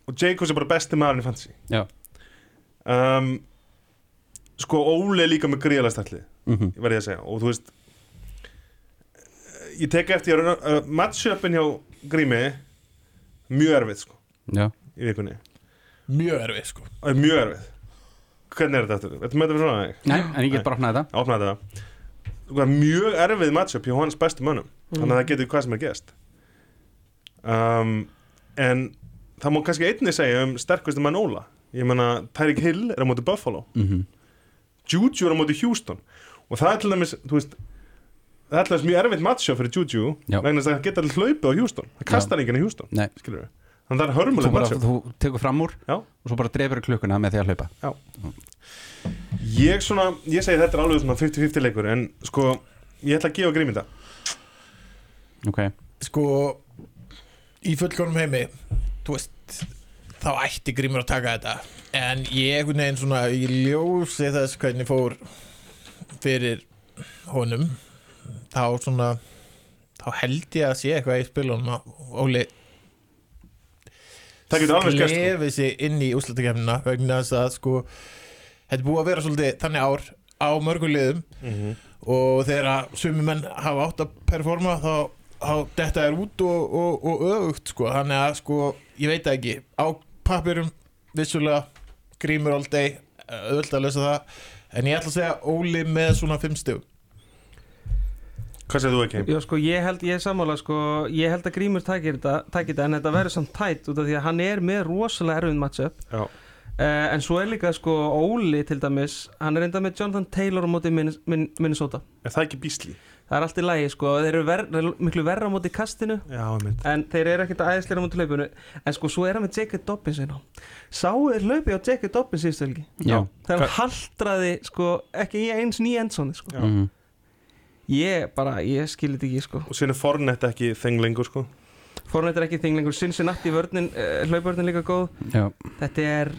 og Jacobs er bara besti maðurinn í fantasy. Já. Um, sko Óli er líka með gríðalega stællið mhm, verði ég að segja. Og þú veist ég tek eftir að uh, matchupin hjá grími mjög erfið sko Já, í vikunni. Mjög erfið sko. Er mjög erfið. Hvernig er þetta eftir? Þetta með þetta fyrir svona? Þig? nei, en ég get bara opnað þetta. Opnaði þetta. Sko, er mjög erfið matchup hjá hans bestu mönnum. Þannig að það getur hvað sem er gest um, en það má kannski einni segja um sterkustu mann Óla. Ég menna Tyreek Hill er á móti Buffalo. Mhm, Juju er á móti Houston. Og það er til dæmis, þú veist það er mjög erfitt matchup fyrir Juju vegna þess að það geta allir hlaupið á Houston. Það kastar enginn í við þannig að það er bara, matchup þú tekur fram úr Já. og svo bara drefur klukkuna með því að hlaupa. Ég svona, ég segi þetta er alveg svona 50-50 leikur en sko, ég ætla að gefa gríminda Ok, sko í fullkonum heimi þú veist þá ætti grímur að taka þetta. En ég einhvern veginn svona í ljósi þess hvernig fór fyrir honum þá svona þá held ég að sé eitthvað í spilunum að Óli slefið sig inn í úrslutakefnina vegna þess að sko þetta búið að vera svolítið þannig ár á mörgum liðum. Mm og þegar sumi menn hafa átt að performa þá, þá þetta er út og, og, og öfugt sko. Þannig að sko ég veit ekki. Á pappirum vissulega grímur all day öðvöld að lesa það. En ég ætla að segja Óli með svona fimm stug hvað segir þú ekki? Já sko ég held, ég er sammála sko Ég held að Grímur takir þetta, takir þetta En þetta verður samt tætt út af því að hann er með rosalega erfinn matchup. Já. uh, En svo er líka sko Óli til dæmis Hann er enda með Jonathan Taylor á móti Minnes- Min- Minnesota. Er það ekki bísli? Það er allt í lagi sko Þeir eru ver, miklu verra á móti kastinu já, En þeir eru ekkert æðislega á móti hlaupinu. En sko svo er hann með Jacob Dobbins inn á Sáu þeir hlaupi á Jacob Dobbins já. Þegar hann haldraði sko Ekki í eins nýja endsoni sko. Já. Ég bara, ég skilir þetta ekki sko. Og síðan er Fornet ekki þeng lengur sko. Fornætt er ekki þing lengur. Cincinnati vörnin, uh, hlaupvörnin líka góð. Já, Þetta er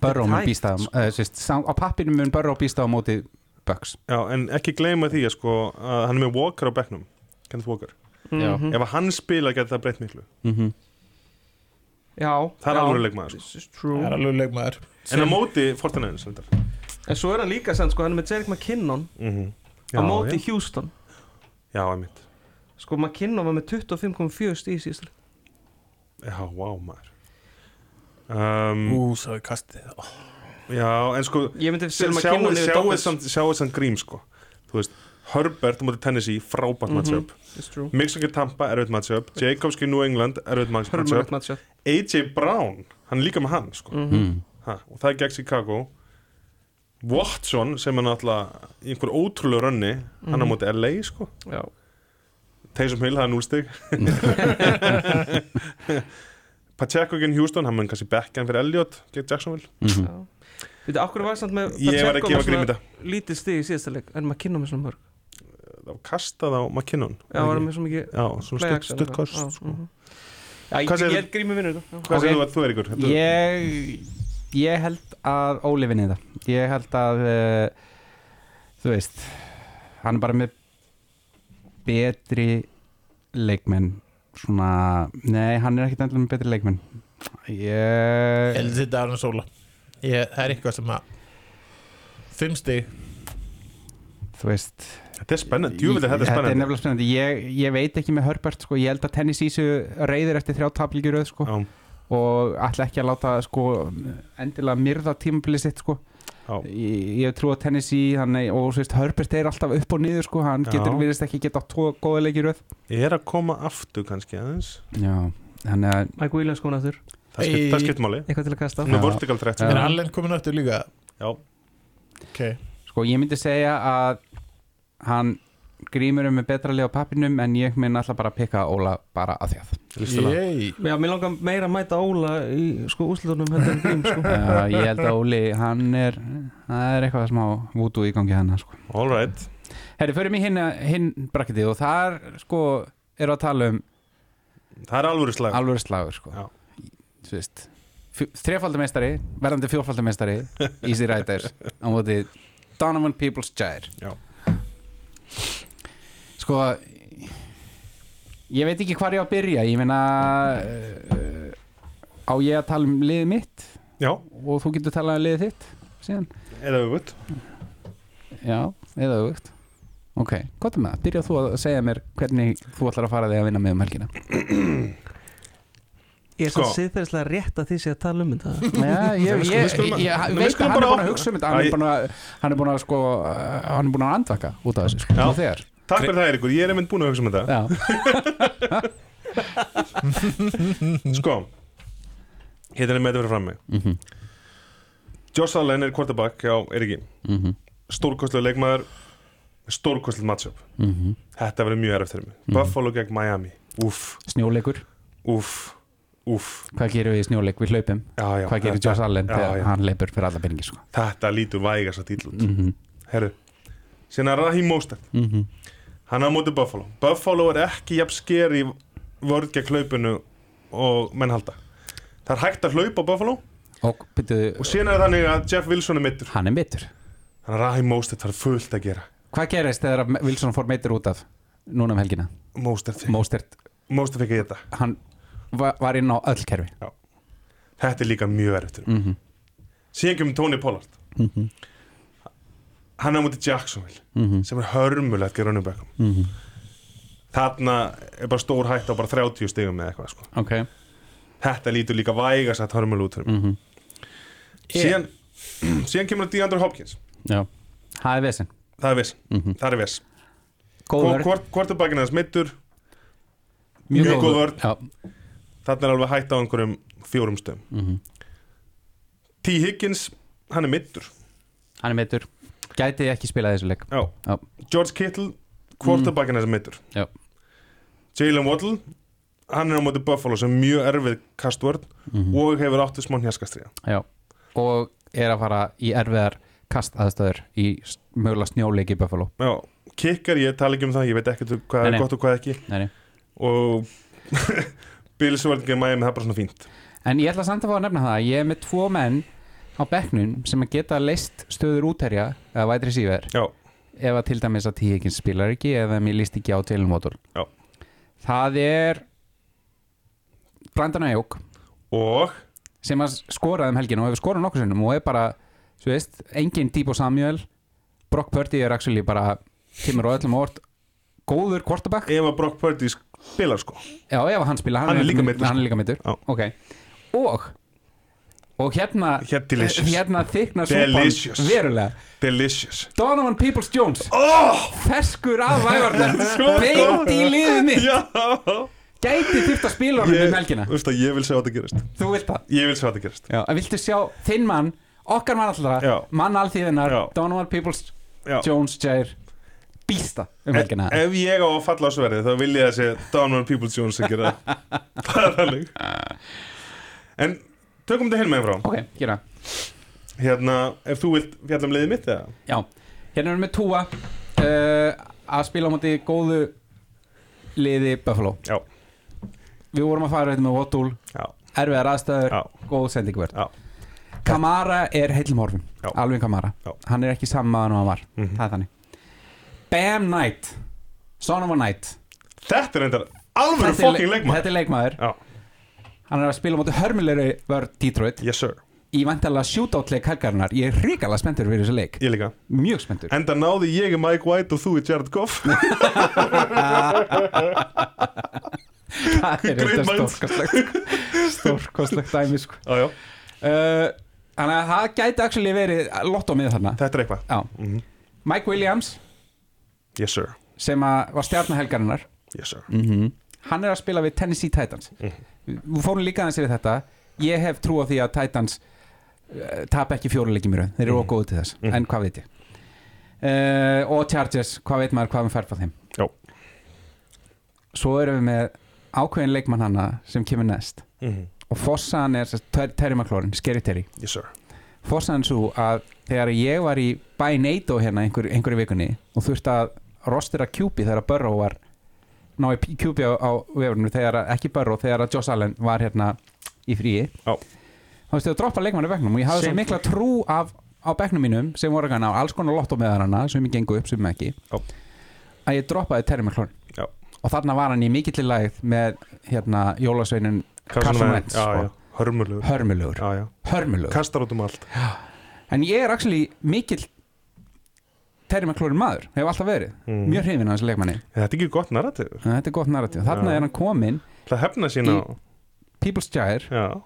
Burrow mun býsta uh, sérst, sá- á pappinu mun Burrow býsta á móti Bucks. Já, en ekki gleyma því að sko að hann er með Walker á bekknum. Kenneth Walker. Já. Mhm. ef hann spila getur það breytt miklu. Mm Já það er alveg leikmaður sko. Það er alveg leikmaður. En á móti mm En svo er hann líka sann, sko, hann er með Jerick McKinnon -hmm. á móti Houston. Já, já, einmitt. Sko, McKinnon var með 25,4 stíð síðust já, wow, maður. Um, ú, svo er kastið. Ó, já, en sko Ég myndi sjáu samt grím sko. Þú veist Herbert móti Tennessee, frábært Mhm. matchup. It's true. Mixon Tampa, erfitt matchup. Jacobski New England, erfitt matchup. Hörmulegt matchup AJ Brown, hann er líka með hann sko. Mhm. mm. ha, og það er gegn Chicago Watson sem er náttúrulega í einhver ótrúlega rönni hann er á Mhm. móti LA sko. Já. Taysom Hill, það er núlstig Pacheco gegn Houston, hann mun kannski bekkan fyrir Elliot gegn Jacksonville. Mm Já. Veitu, okkur var samt með var Pacheco með Lítið stíð í síðasta leik? En McKinnon með svona mörg? Það var kastað á McKinnon Já, var það með svo mikið Já, svona play stutt, Já, sko. mhm. Já, ég, Hvað segir- ég held grími vinnur þetta. Já. Hvað segir þú að þú er ykkur? Ég, ég held að Óli vinni þetta. Ég held að uh, Þú veist Hann er bara með betri leikmenn. Svona Nei, hann er ekkert endilega með betri leikmenn. Ég Heldur þetta Arne Sóla. Ég, Það er eitthvað sem að Fimm stig. Þú veist Þetta er spennandi, djúvillig þetta er Þetta er spennandi. nefnilega spennandi. Ég, ég veit ekki með Herbert sko. Ég held að Tennessee séu reyðir eftir þrjá tablíkjuröð sko. Já, og ætla ekki að láta sko, endilega myrða tímabilið sitt sko. ég, ég trú að Tennessee hann, og veist, Herbert er alltaf upp og niður sko. hann Já. getur virðist ekki geta tvo góða leikjuröð Ég er að koma aftur kannski aðeins Mike Williams komin aftur Það, skipt, skiptir máli Eitthvað til að kasta Hún er Já. vertical threat Já. Er Allen komin aftur líka? Já, Ok sko ég myndi segja að hann grímur um með betra lið á pappinum en ég minn alltaf bara að pikka Óla bara að þjáð. Já, mér langar meira að mæta Óla í sko úslutunum heldur en grím sko uh, ég held að Óli, hann er það er eitthvað smá vútu í gangi hann sko. All right Herri, förum í hinn, hinn brakketið og þar sko eru að tala um Það er alvöru slag alvöru slagur sko. Já. Þú veist þrefaldameistari, verðandi fjórfaldameistari Easy Riders á móti Donovan Peoples Já. Sko ég veit ekki hvar ég á að byrja. Ég meina uh, á ég að tala um liðið mitt? Já, og þú getur talað um liðið þitt síðan? Eða auðvöld já, eða auðvögt ok, gott um það, byrjað þú að segja mér hvernig þú ætlar að fara þig að vinna með um helgina? Ég er svo Sko. siðferðislega rétt að því sé að tala um þetta. Já, ég, veit að hann er bara búin að hugsa um þetta hann er búin að, er að sko hann er búin að andvaka út af þessu sko, Já. Takk fyrir það Eiríkur, ég er einmitt búin að hugsa um þetta. Sko Hérna er með þetta fyrir frammi. Mhm, Josh Allen er quarterback hjá Eiríki. Mhm, Stórkostlega leikmaður Stórkostlega matchup. Mhm. Þetta verður mjög erft fyrir mig. Mhm. Buffalo gegn Miami. Úff, Snjóleikur, úff, úff. Hvað gerir við í snjóleik? Við hlaupum. Já, já, hvað gerir Josh Allen þegar hann leipur fyrir alla peningi sko. Þetta lítur vægast að dýl út. Mhm, Herru Síðan er Raheem Mostert. Mhm Hann er á móti Buffalo. Buffalo er ekki jafn sker í vörð gegn hlaupinu og menn halda. Það er hægt að hlaupa Buffalo. Og byrjuðu, og síðan er þannig að Jeff Wilson er mittur hann er mittur Þannig að Raheem Mostert þarf fullt að gera. Hvað gerist þegar Wilson fór meittur út af núna um helgina? Mostert Mostert, Mostert fikk að geta hann var, inn á öll kerfi. Þetta er líka mjög erfitt mm. mhm, Síðan kemur Tony Pollard. Mhm, Hann er á móti Jacksonville mhm, sem er hörmulegt í running backum. Mhm. Þarna er bara stór hætt á bara 30 stigum með eitthvað sko. ok, Þetta lítur líka vægast að hörmul út fyrir mig. Mhm, síðan, síðan kemur DeAndre Hopkins. Já. Það er vesen. Það er viss, mhm. Það er viss góður, Quarterbackin hans mittur mjög mjög góð já, Þarna er alveg hætt á einhverjum fjórum stöðum. Mhm. T. Higgins, hann er mittur hann er meittur gæti ekki spilað þessu leik Já. Já. George Kittle, quarterbackin hans er mittur Já. Jalen Waddle hann er á móti Buffalo sem er mjög erfið kastvörn Mhm. og hefur áttu smá hnjaskastriða Já. og er að fara í erfiðar kast aðstöður í s- mögulega snjóleik í Buffalo Já, kikkar, ég tala ekki um það, ég veit ekkert hvað Nei, er nei. gott og hvað ekki nei, nei. og Bills verðingið mæði með það er bara svona fínt en ég ætla samt að fá að nefna það að ég er með tvo menn á bekknum sem að geta leist stöður útherja eða vætri síver Já, ef að til dæmis að tíkinn spilar ekki eða mér líst ekki á tilmótor Já. það er Brandon Ayuk. Og? Sem að skoraði um helginu og hefur skorað nokkur sinnum og er bara, þú veist, engin Debo Samuel. Brock Purdy er actually bara kemur á öllum óvart. Góður quarterback. Ef að Brock Purdy spilar sko. Já, ef hann spila, Hann Hann er líka meiddur, Já. ok. Og Og hérna delicious. Hérna þykna súpan Delicious. Verulega. Delicious. Donovan Peoples Jones. Oh! Ferskur af vævarnar Beint í liðið mitt. Já. Gæti þurft að spila honum um helgina. veist að, ég vil sjá þetta gerast. Þú vilt það? Ég vil sjá þetta gerast. Já, en viltu sjá þinn mann? Okkar mann allra. Já. Mann alþýðinar Já. Donovan Peoples Já. Jones Jair. Býsta um helgina. Ef ég á að falla á sverið þá vil ég að sé Donovan Peoples Jones að gera það. Það er þannig. En tökum þetta heim með frá Ok, gera Hérna, ef þú vilt fjalla um liðið mitt eða Já, hérna erum við Túa uh, að spila á móti góðu liði Buffalo Já. Við vorum að fara þetta með Já. Erfiðar aðstæður, Já. góð sendingverð. Kamara er Já. Alvin Kamara Já. Hann er ekki saman og hann var Mhm. Það er þannig Bam Knight Son of a Knight Þetta er reyndar alveg fokking le- leikmann Þetta er leikmaður Já. Hann er að spila móti hörmulegri vörð Detroit. Yes sir, Í vantarlega shootout leik helgarinnar. Ég er hrikalega spenntur fyrir þessu leik. Ég líka. Mjög spenntur. Enda náði ég Mike White og þú í Jared Goff. Það er Great þetta minds. stórkostlegt Stórkostlegt dæmi sko. Já, já, uh, Þannig að það gæti actually verið lotto með þarna. Þetta er eitthvað. Já. Mhm. Mike Williams. Yes sir, sem var stjarnahelgarinnar yes sir. -hmm. Hann er að spila við Tennessee Titans. Mhm. Við fórum líka aðeins yfir þetta Ég hef trú á því að Titans uh, tap ekki fjóruleikjum í raun Þeir eru Mhm. mm. góðu til þess, Mhm. en hvað veit ég uh, Og Chargers, hvað veit maður hvað við fær frá þeim Já. Svo erum við með ákveðin leikmann hana sem kemur næst Mhm. og fossaðan er Terry McLaurin, Scary Terry Yes sir fossaðan svo að þegar ég var í By NATO hérna einhver, einhverju vikunni og þurfti að rostera QB þegar Burrow var ná í QB á, á vefurinu þegar að- ekki Burrow, þegar að Josh Allen var hérna í fríi. Þá veist ég að droppa leikmann í bekknum og ég hafði svo mikla trú af, á bekknum mínum sem voru gana á alls konar lotto með hana sem ég gengu upp sem ekki Já. að ég droppaði Terry McLaurin. Og þarna var hann í mikill lægð með hérna jólasveinin Carson Wentz, sko. hörmulegur. Kastar út um allt. En ég er actually mikill Terry McLaurin maður, hefur alltaf verið. Mhm. Mjög hrifin af þessu leikmanni. Þetta er ekki gott narrativ. Þetta er gott narratív Þarna Já. er hann komin Það hefna sín á People's Gyre Já,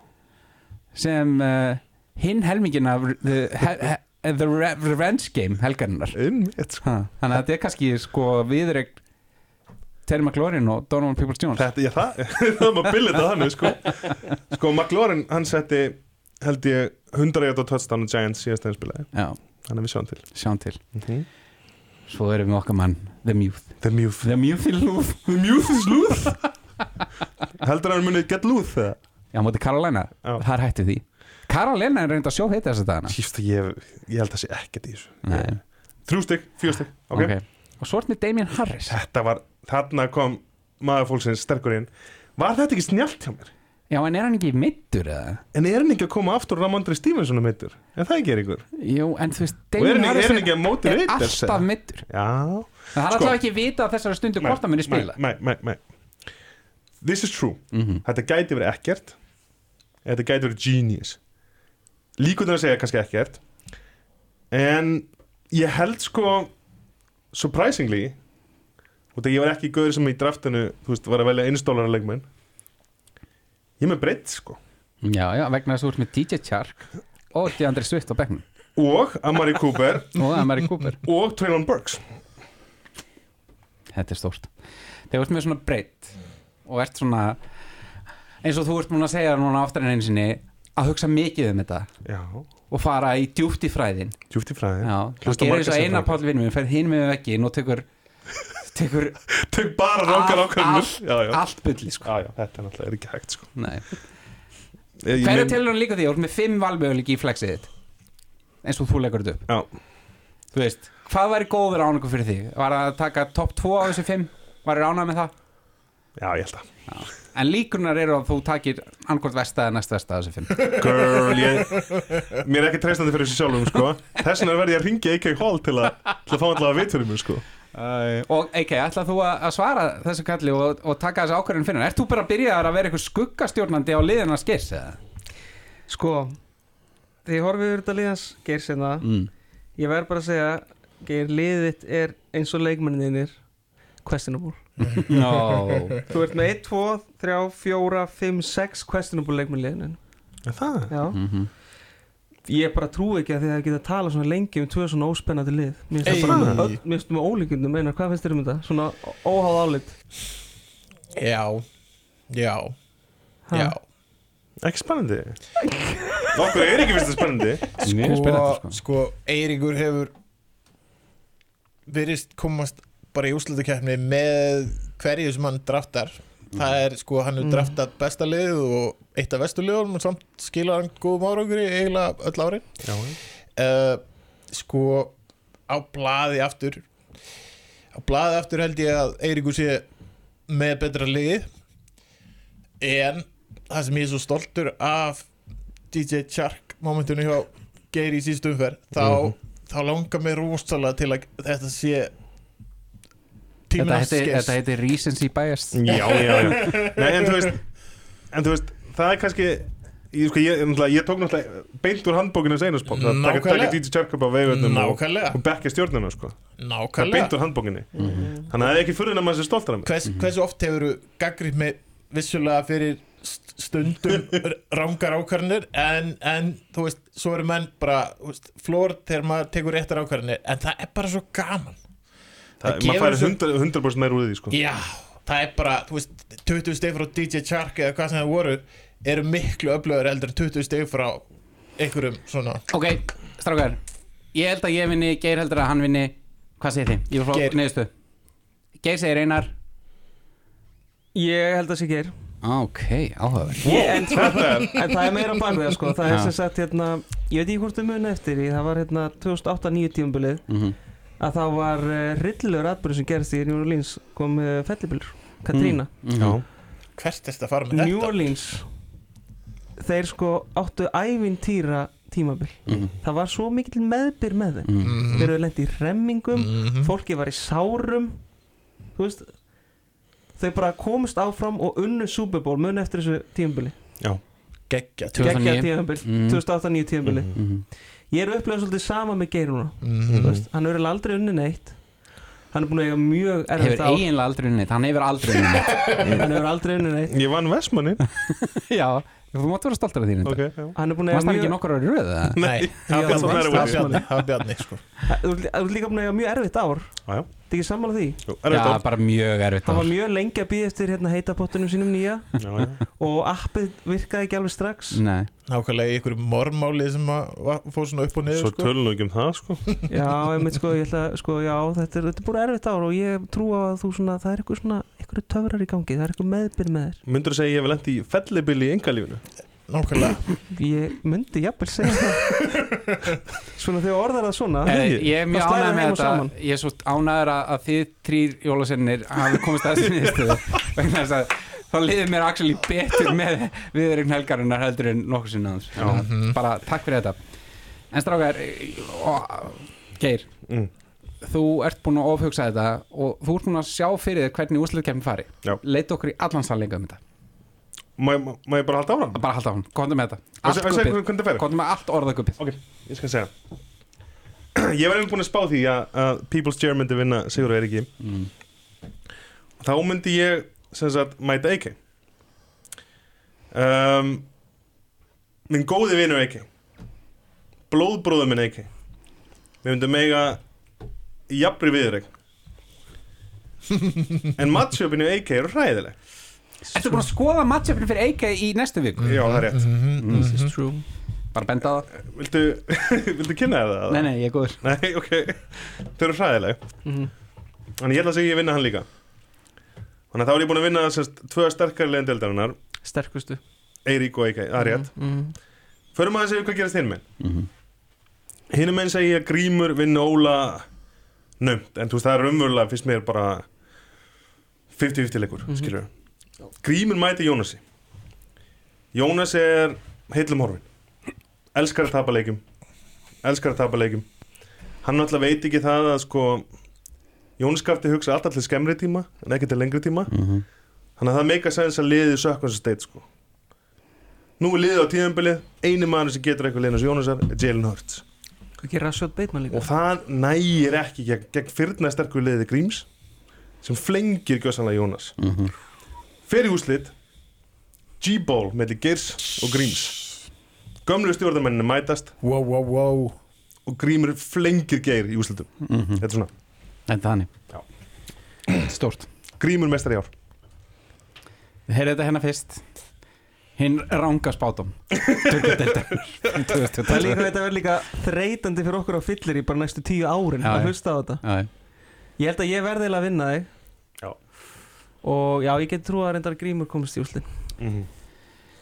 sem uh, hinn helmingin af The, he, he, the Re Revenge Game helgarinnar. Sko. Þannig að þetta er kannski sko viðreg Terry McLaurin og Donovan Peoples Jones. Þetta, ég það, það maður billið það þannig sko. Sko, McLaurin, hann setti held ég 100 jætt á touchdown og Giants síðast þegar spilaði. Já, Þannig að við sjáum til. Sjáum til. Mm -hmm. Svo erum við okkar mann The Muth The Muth The Muth í lúð The Muth is Luth Heldur hann munið get Luth þegar? Já, móti Carolina. Já. Það er hættið því. Carolina er reynd að sjó heita þess að Sýst, ég, ég held að sé ekkert í þessu. Þrjú stygg, fjör stygg Ok. okay. Og svo er með Damien Harris. Þetta var, þarna kom maður fólksins sterkur inn. Var þetta ekki snjált hjá mér? Já, en er hann ekki mittur eða? En er hann ekki að koma aftur Ramondri Stevenson um mittur? En það ekki er ykkur Jú, en þú veist, Og er hann, Harris er að er Raiders, alltaf mittur Já. Það er Sko. alltaf ekki vita á þessari stundu hvort hann muni spila. Nei, nei, nei This is true. Mhm. Þetta gæti verið ekkert. Þetta gæti verið genius. Líkundur að segja kannski ekkert. En ég held sko Surprisingly Og þetta ég var ekki gauður sem í draftinu Þú veist, var að velja einstólara leikmenn Ég með breytt sko. Já, já, vegna þess að þú ert með DJ Chark og DeAndre Swift á bekknum. Og Amari Cooper. Og Amari Cooper. Og Traylon Burks. Þetta er stórt. Þegar þú ert með svona breytt og ert svona eins og þú ert múin að segja núna oftar en einu sinni að hugsa mikið um þetta Já, og fara í djúpt í fræðin djúft í fræði Já, Hlusta gerir marga eins og eina sérfræðinga. pál vinnum ferð hinn með veggin og tekur tekur Tök bara Allt- ákvæmur allt- Já, já. allt bulli sko. Já, já, þetta er náttúrulega er ekki hægt sko. Ég Hverju meina- telur hann líka því? Þú ert með fimm valmöguleiki í flexið þitt eins og þú leggur þetta upp. Já, Þú veist, hvað væri góður ánægum fyrir þig? Var það að taka topp 2 á þessi 5? Var það ánægum með það? já, ég held að En líkunar eru að þú takir annarkort vesta eða næst vesta á þessi 5 Girl, ég Mér er ekki treystandi fyrir þessu sjálfum, sko. Þess vegna verði ég að ringi AK Hall til að til að fá alltaf að vitur um mig, sko Og ekki, ætlað þú að svara þessu kalli og, og taka þessu ákvörðin fyrir Ert þú bara að byrja að vera eitthvað skuggastjórnandi á liðina skiss eða? Sko, þegar ég horfið yfir þetta liðans Geir sinna, Mm. ég verð bara að segja Geir, liðið þitt er eins og leikmenninir questionable. No. Þú ert með 1, 2, 3, 4, 5, 6 questionable leikmennliðinu Er það? Já, mm ég bara trú ekki að þið hefði getað að tala svona lengi um tvö svona óspennandi lið. Mér finnst það bara öll, mér finnst það með ólíkundum meinar, hvað finnst þér um þetta? Svona óháð álit. Já, já, Ha? já. Ekki spennandi. Okkur er ekki vist að spennandi Sko, sko. sko Eiríkur hefur verist komast bara í úslutakeppni með hverju sem hann draftar það er sko, hann hefur Mm. draftað besta lið og eitt af vestu liðunum og samt skilur hann góðum árangur í eiginlega öll árin. Já, uh, sko á blaði aftur á blaði aftur held ég að Eiríkur sé með betra lið en það sem ég er svo stoltur af DJ Chark momentunni hjá Geir í síðustu umferð þá, þá langar mér rosalega til að þetta sé Þetta tímina heiti, þetta heiti recency bias. Já, já, já. Nei, en þú veist En þú veist, það er kannski Ég, sko, ég, ég tók náttúrulega beint úr handbókinu Seinarspók Það taka Nákvæmlega. taka DJ Charkup á veiföldum og, Nákvæmlega, og bekka stjórnuna sko. Það er nákvæmlega. beint úr handbókinni. Þannig að það er ekki fyrir að maður sé stoltur af mig Hvers, Hversu oft hefur þú gaggrið með vissulega fyrir st- stundum rángar ákvarðanir en, en þú veist, svo eru menn bara flór þegar maður tekur réttar ákvarðanir en það er bara svo gaman Maður færi þessu- 100%, 100 meir úr því sko. Já, það er bara, þú veist 20 steg frá DJ Chark eða hvað sem það voru eru miklu öflöður heldur en 20 steg frá einhverjum svona. Ok, strákar Ég held að ég vinni, Geir heldur að hann vinni Hvað segir þið? Ég Geir. frá neðustu Geir segir einar. Ég held að sé ger Ok, áhugaverð. Ég, en, sko, en það er meira það sko. Það er sem sagt hérna Ég veit ekki hvort þau muni eftir því. Það var hérna 2008-9 tímabilið. Mm Að þá var uh, rillilegur atbyrður sem gerist í New Orleans Kom uh, fellibilur Katrína Já, Hvert er þetta að fara með New þetta? Orleans Þeir sko áttu ævintýra tímabil Mhm. Það var svo mikill meðbyr með þeim Mhm. Þeir eru lendi í remmingum Mhm. Fólki var í sárum Þú veist Þau bara komust áfram og unnu Super Bowl mun eftir þessu tímabili Geggja 2009. Gekkja tímabil, Mhm. 2008-9 tímabili. Ég er upplegað svolítið sama með Geir núna. Þú veist, Hann er eiginlega aldrei unni neitt. Hann er búin að eiga mjög erfitt Hefur ár. eiginlega aldrei unnið Hann hefur aldrei unnið Hann hefur aldrei unni neitt. Ég vann Vestmanni Já, þú mátt vera stoltur af því Ok, okay. já Hann er búin að eiga hann ekki mjög nokkur ári röð eða? Nei, það var þú Bjarni, það var það var sko. Þú ert líka búin að eiga mjög erfitt ár Já, já. Þetta ekki sammála því Jú, erfitt Já, orð. bara mjög erfitt Hann var ár. mjög lengi að býða eftir hérna, heitapottunum sínum nýja Já, já. og appið virkaði ekki alveg strax Nei, Nákvæmlega í einhverju mormáli sem að var- fór svona upp og niður Svo sko. tölum við ekki um það sko. Já, einmitt sko, ég ætla, sko, já, þetta er, þetta er bara erfitt ár og ég trú að þú svona, það er eitthvað svona, eitthvað töfrar í gangi, það er eitthvað meðbyr með þér. Myndur þú segja ég hef lent í fellibili í engalífinu Nákvæmlega Ég myndi jafnvel segja það. svona þegar orðar það svona. Eh, ég er mjög ánægð með þetta saman. Ég er svo ánægður að, að þið þrýr jólasennir hafi komist að þessu niðurstöðu vegna þess að þá liðið mér actually betur með viðurinn helgarinnar heldur en nokkur sinna hans Mhm. bara takk fyrir þetta en strákar og, Geir, mm. Þú ert búin að ofhugsa þetta og þú ert búin að sjá fyrir þér hvernig úrslutkefni fari. Já. leit okkur í allan sannleika um þetta. Má, má, má ég bara halda áfram? bara halda á hann, komdu með þetta. Og allt segja gubbið, hvernig hvernig það fer? komdu með allt orðagubbið Ok, ég skal segja. Ég var einhvern búin að spá því að, að People's Chair myndi vinna Sigur Eiríki. Mm. Þá myndi ég sem sagt mæta AK um, Minn góði vinur AK Blóðbróður minn AK Við myndum eiga jafnri viðreik En matchupinu AK eru hræðileg Ertu búin að skoða matchupinu fyrir AK í næstu viku? Já, það er rétt Mm. This is true. Bara benda á það Viltu, viltu kynna þér það? Nei, nei, ég er góður Nei, ok Þau eru hræðileg Mhm. Þannig ég ætla að segja ég vinna hann líka Þannig að þá er ég búin að vinna sérst, tvö sterkari leginn deildarinnar Sterkustu. Eirík og Eikei, það er rétt Mm. Förum að segja hvað gerast hinn með mm -hmm. Hinn með segja Grímur vinna Óla nömt En þú veist það er umverulega fyrst mér bara 50-50 leikur, mm Mhm. skilur Grímur mæti Jónasi. Jónas er heillum horfin Elskar að tapa leikjum. Elskar að tapa leikjum. Hann náttúrulega veit ekki það að sko Jónas skafti hugsa alltaf til skemmri tíma en ekki til lengri tíma. Mhm. Þannig að það meika sens að liðið sökkvæmst steit sko. Nú er liðið á tíðanbilið Einu maður sem getur eitthvað liðnars Jónasar er Jalen Hurts Og það nægir ekki gegn, gegn fyrna sterkur liðið Gríms sem flengir gjössanlega Jónas. Mhm. Fyrir úslit G-Ball með Geirs og Gríms. Gömlu stjórnarmenninni mætast. Wow, wow, wow. Og Grímur flengir Geir í úslitum Mhm. Þetta er svona. Þetta er. Stórt. Grímur mestar í ár. Við heyrðum þetta hérna fyrst Hinn ranga spátum Það er líka, þetta verður líka þreytandi fyrir okkur á fyllir í bara næstu tíu árin Já, að hlusta á þetta. Já, Ég held að ég verði eiginlega að vinna þig. Já. Og já, ég get trú að reyndar grímur komist í úslinn. mm -hmm.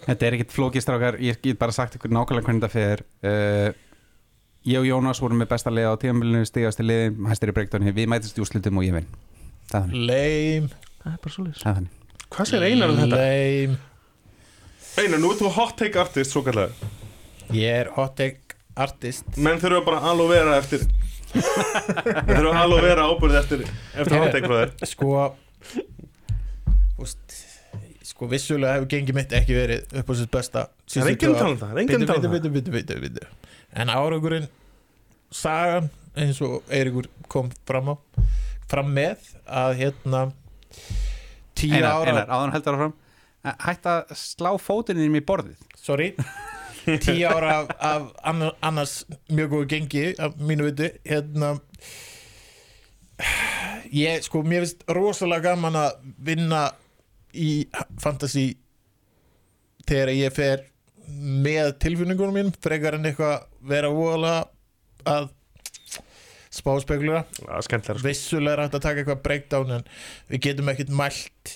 Þetta er ekkit flókistrákar Ég get bara sagt ykkur nákvæmlega hvernig þetta fer uh, ég og Jónas vorum með besta liða á tíðanbílinu stigast í liðin, hæstir í breyktóni við mætist í úrslitum og ég vinn er Lame Það er bara er þannig. Hvað segir Einar um þetta? Lame Einar, nú ert þú hot take artist, svo kallega Ég er hot take artist. Menn þurfa bara að alveg vera eftir Menn þurfa að alveg vera ábyrð eftir Eftir hot take frá þér. Sko úst, Sko vissulega hefur gengið mitt ekki verið upp á sitt besta Það er enginn tala um það, það er enginn Bitu, tala um bitu, það. bitu, bitu, bitu, bitu. En árangurinn Sagan eins og Eiríkur kom fram á Fram með að hérna Tíu Einar, ára Einar, áðan heldur áfram hætt að slá fótinn í borðið. Sorry. Tíu ára af, af annar, annars mjög góðu gengi af mínu viti hérna. Ég sko mér finnst rosalega gaman að vinna í fantasy þegar ég fer með tilfinningunum mín frekar en eitthvað vera voðalega að spá spekulura Já, skemmtilega sko. vissulega er hægt að taka eitthvað breakdown en við getum ekkert mælt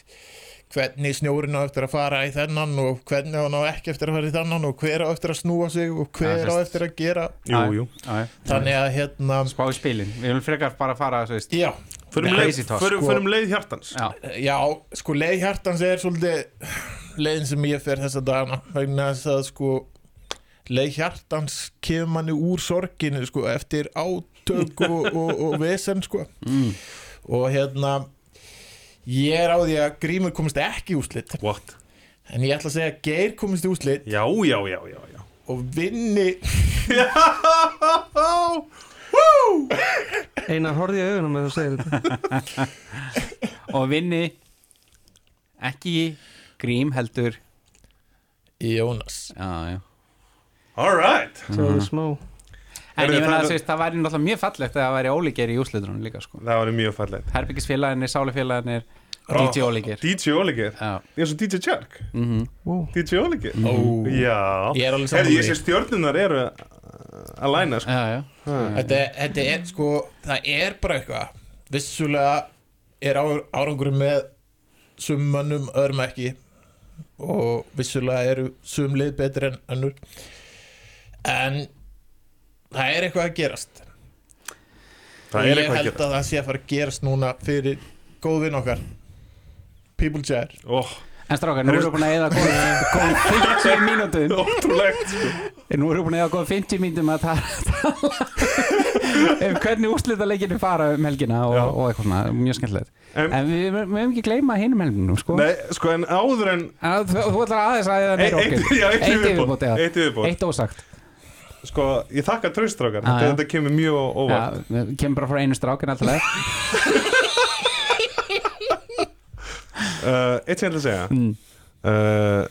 hvernig snjórin á eftir að fara í þennan og hvernig hann á ekki eftir að fara í þennan og hver á eftir að snúa sig og hver á eftir að gera. Jú, jú. Þannig að hérna spá í spilin, við viljum frekar bara fara talk, förum, sko. förum leið hjartans. Já, já, sko leið hjartans er svolítið leiðin sem ég fer þessa dagana. Vegna þess að sko leið hjartans kemur manni úr sorginu sko eftir átök og, og, og vesen sko. Mm. og hérna ég er á því að Grímur komist ekki í úslit What? en ég ætla að segja að Geir komist í úslit Já, já, já, já, já. og vinni. Einar, horfði í augunum með þú segir þetta. Og vinni ekki grím heldur Jónas. Já, já. Alright Svo er það smá En ég það- að það væri náttúrulega mjög fallegt að það væri ólíkir í úrslitunum líka sko. Það var mjög fallegt. Herbyggisfélaginir, Sálifélaginir, DJ ólíkir. DJ Já, Ég er svo DJ Chuck mhm. Wow. DJ Oligir Ó. Já. Ég er sé stjörnunar eru að- læna sko. Já, já. Þetta, þetta er sko það er bara eitthvað. Vissulega er á, árangur með summannum öðrum ekki. Og vissulega eru sum lið betri en önnur. En það er eitthvað að gerast. Það er ég eitthvað að held gera að það sé að fara að gerast núna fyrir góðvinn okkar. People Chair oh, En strákar, nú erum við búin að eða góðum 50 mínútum. Ótrúlegt sko. Nú erum við búin að eða góðum 50 mínútum að tala um hvernig úrslitaleikinni fara um helgina og, og eitthvað svona, mjög skemmtilegt. En- En við höfum ekki gleyma hinum helginum, sko. Nei, sko en áður en En Þú, þú ætlar aðeins að eða Eitt, viðbót Eitt ósagt Sko, ég þakka traustrákar Já, þetta, þetta kemur mjög Já, óvart. Við kemur bara frá einu strákin alltaf uh, Eitt sem ég ætla að segja. Mm. uh,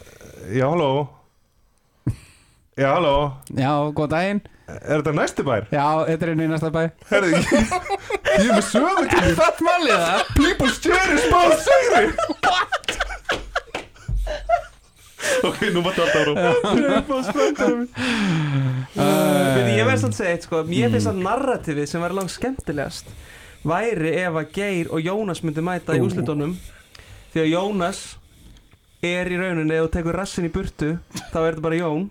Já, halló. Já, halló. Já, góð daginn. Er þetta næsti bær? Já, þetta er einu í næsta bæ Herði, ég, ég er með sögu til Það málið það People stjæri spáð sigri Ok, nú máttu alltaf ára Veitir, ég verðst að segja eitt sko. Mér finnst að narrativið sem var langt skemmtilegast væri ef að Geir og Jónas myndi mæta í Ú. úrslitunum. Því að Jónas er í rauninni þú tekur rassin í burtu þá er þetta bara Jón.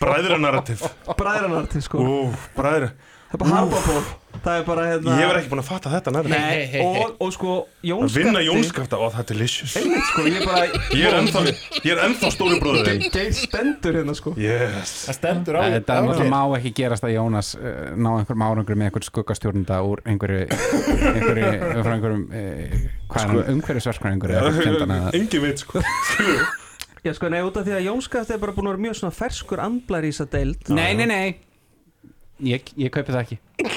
Bræðra narrativ bræðranartiv sko. Ú, bræðra það er bara harbaból það er bara hérna Ég hef ekki búin að fatta þetta narrativ Nei, og, og sko Að Jónskafti vinna jónskafta, ó það er delicious. Einmitt sko ég er bara Ég er ennþá, ég er ennþá stóri bróðurinn Geir stendur hérna sko. Yes. Það stendur á Þetta náttúrulega má ekki gerast að Jónas uh, ná einhverjum árangur með einhver skuggastjórnunda úr einhverju, einhverju frá einhverjum uh, hvað er hann, umhverjusverknar einhverju Engin veit sko. Já sko nei út af því að Jónskafti er bara búin að vera mjög svona ferskur andlar í þessa deild. Nei, nei, nei Ég, ég kaupi það ekki.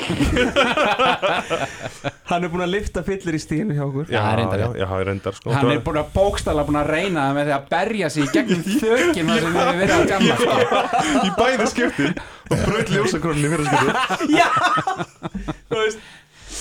Hann er búin að lifta fyllir í stíðinu hjá okkur. Já, það reyndar já, já, það er reyndar sko. Hann er búin að bókstala búin að reyna það með því að berja sig í gegnum þökin þar sem við hefur verið að gamla sko. Í bæði skiptin Og braut ljósakronin í fyrir skipti. Já. Þú veist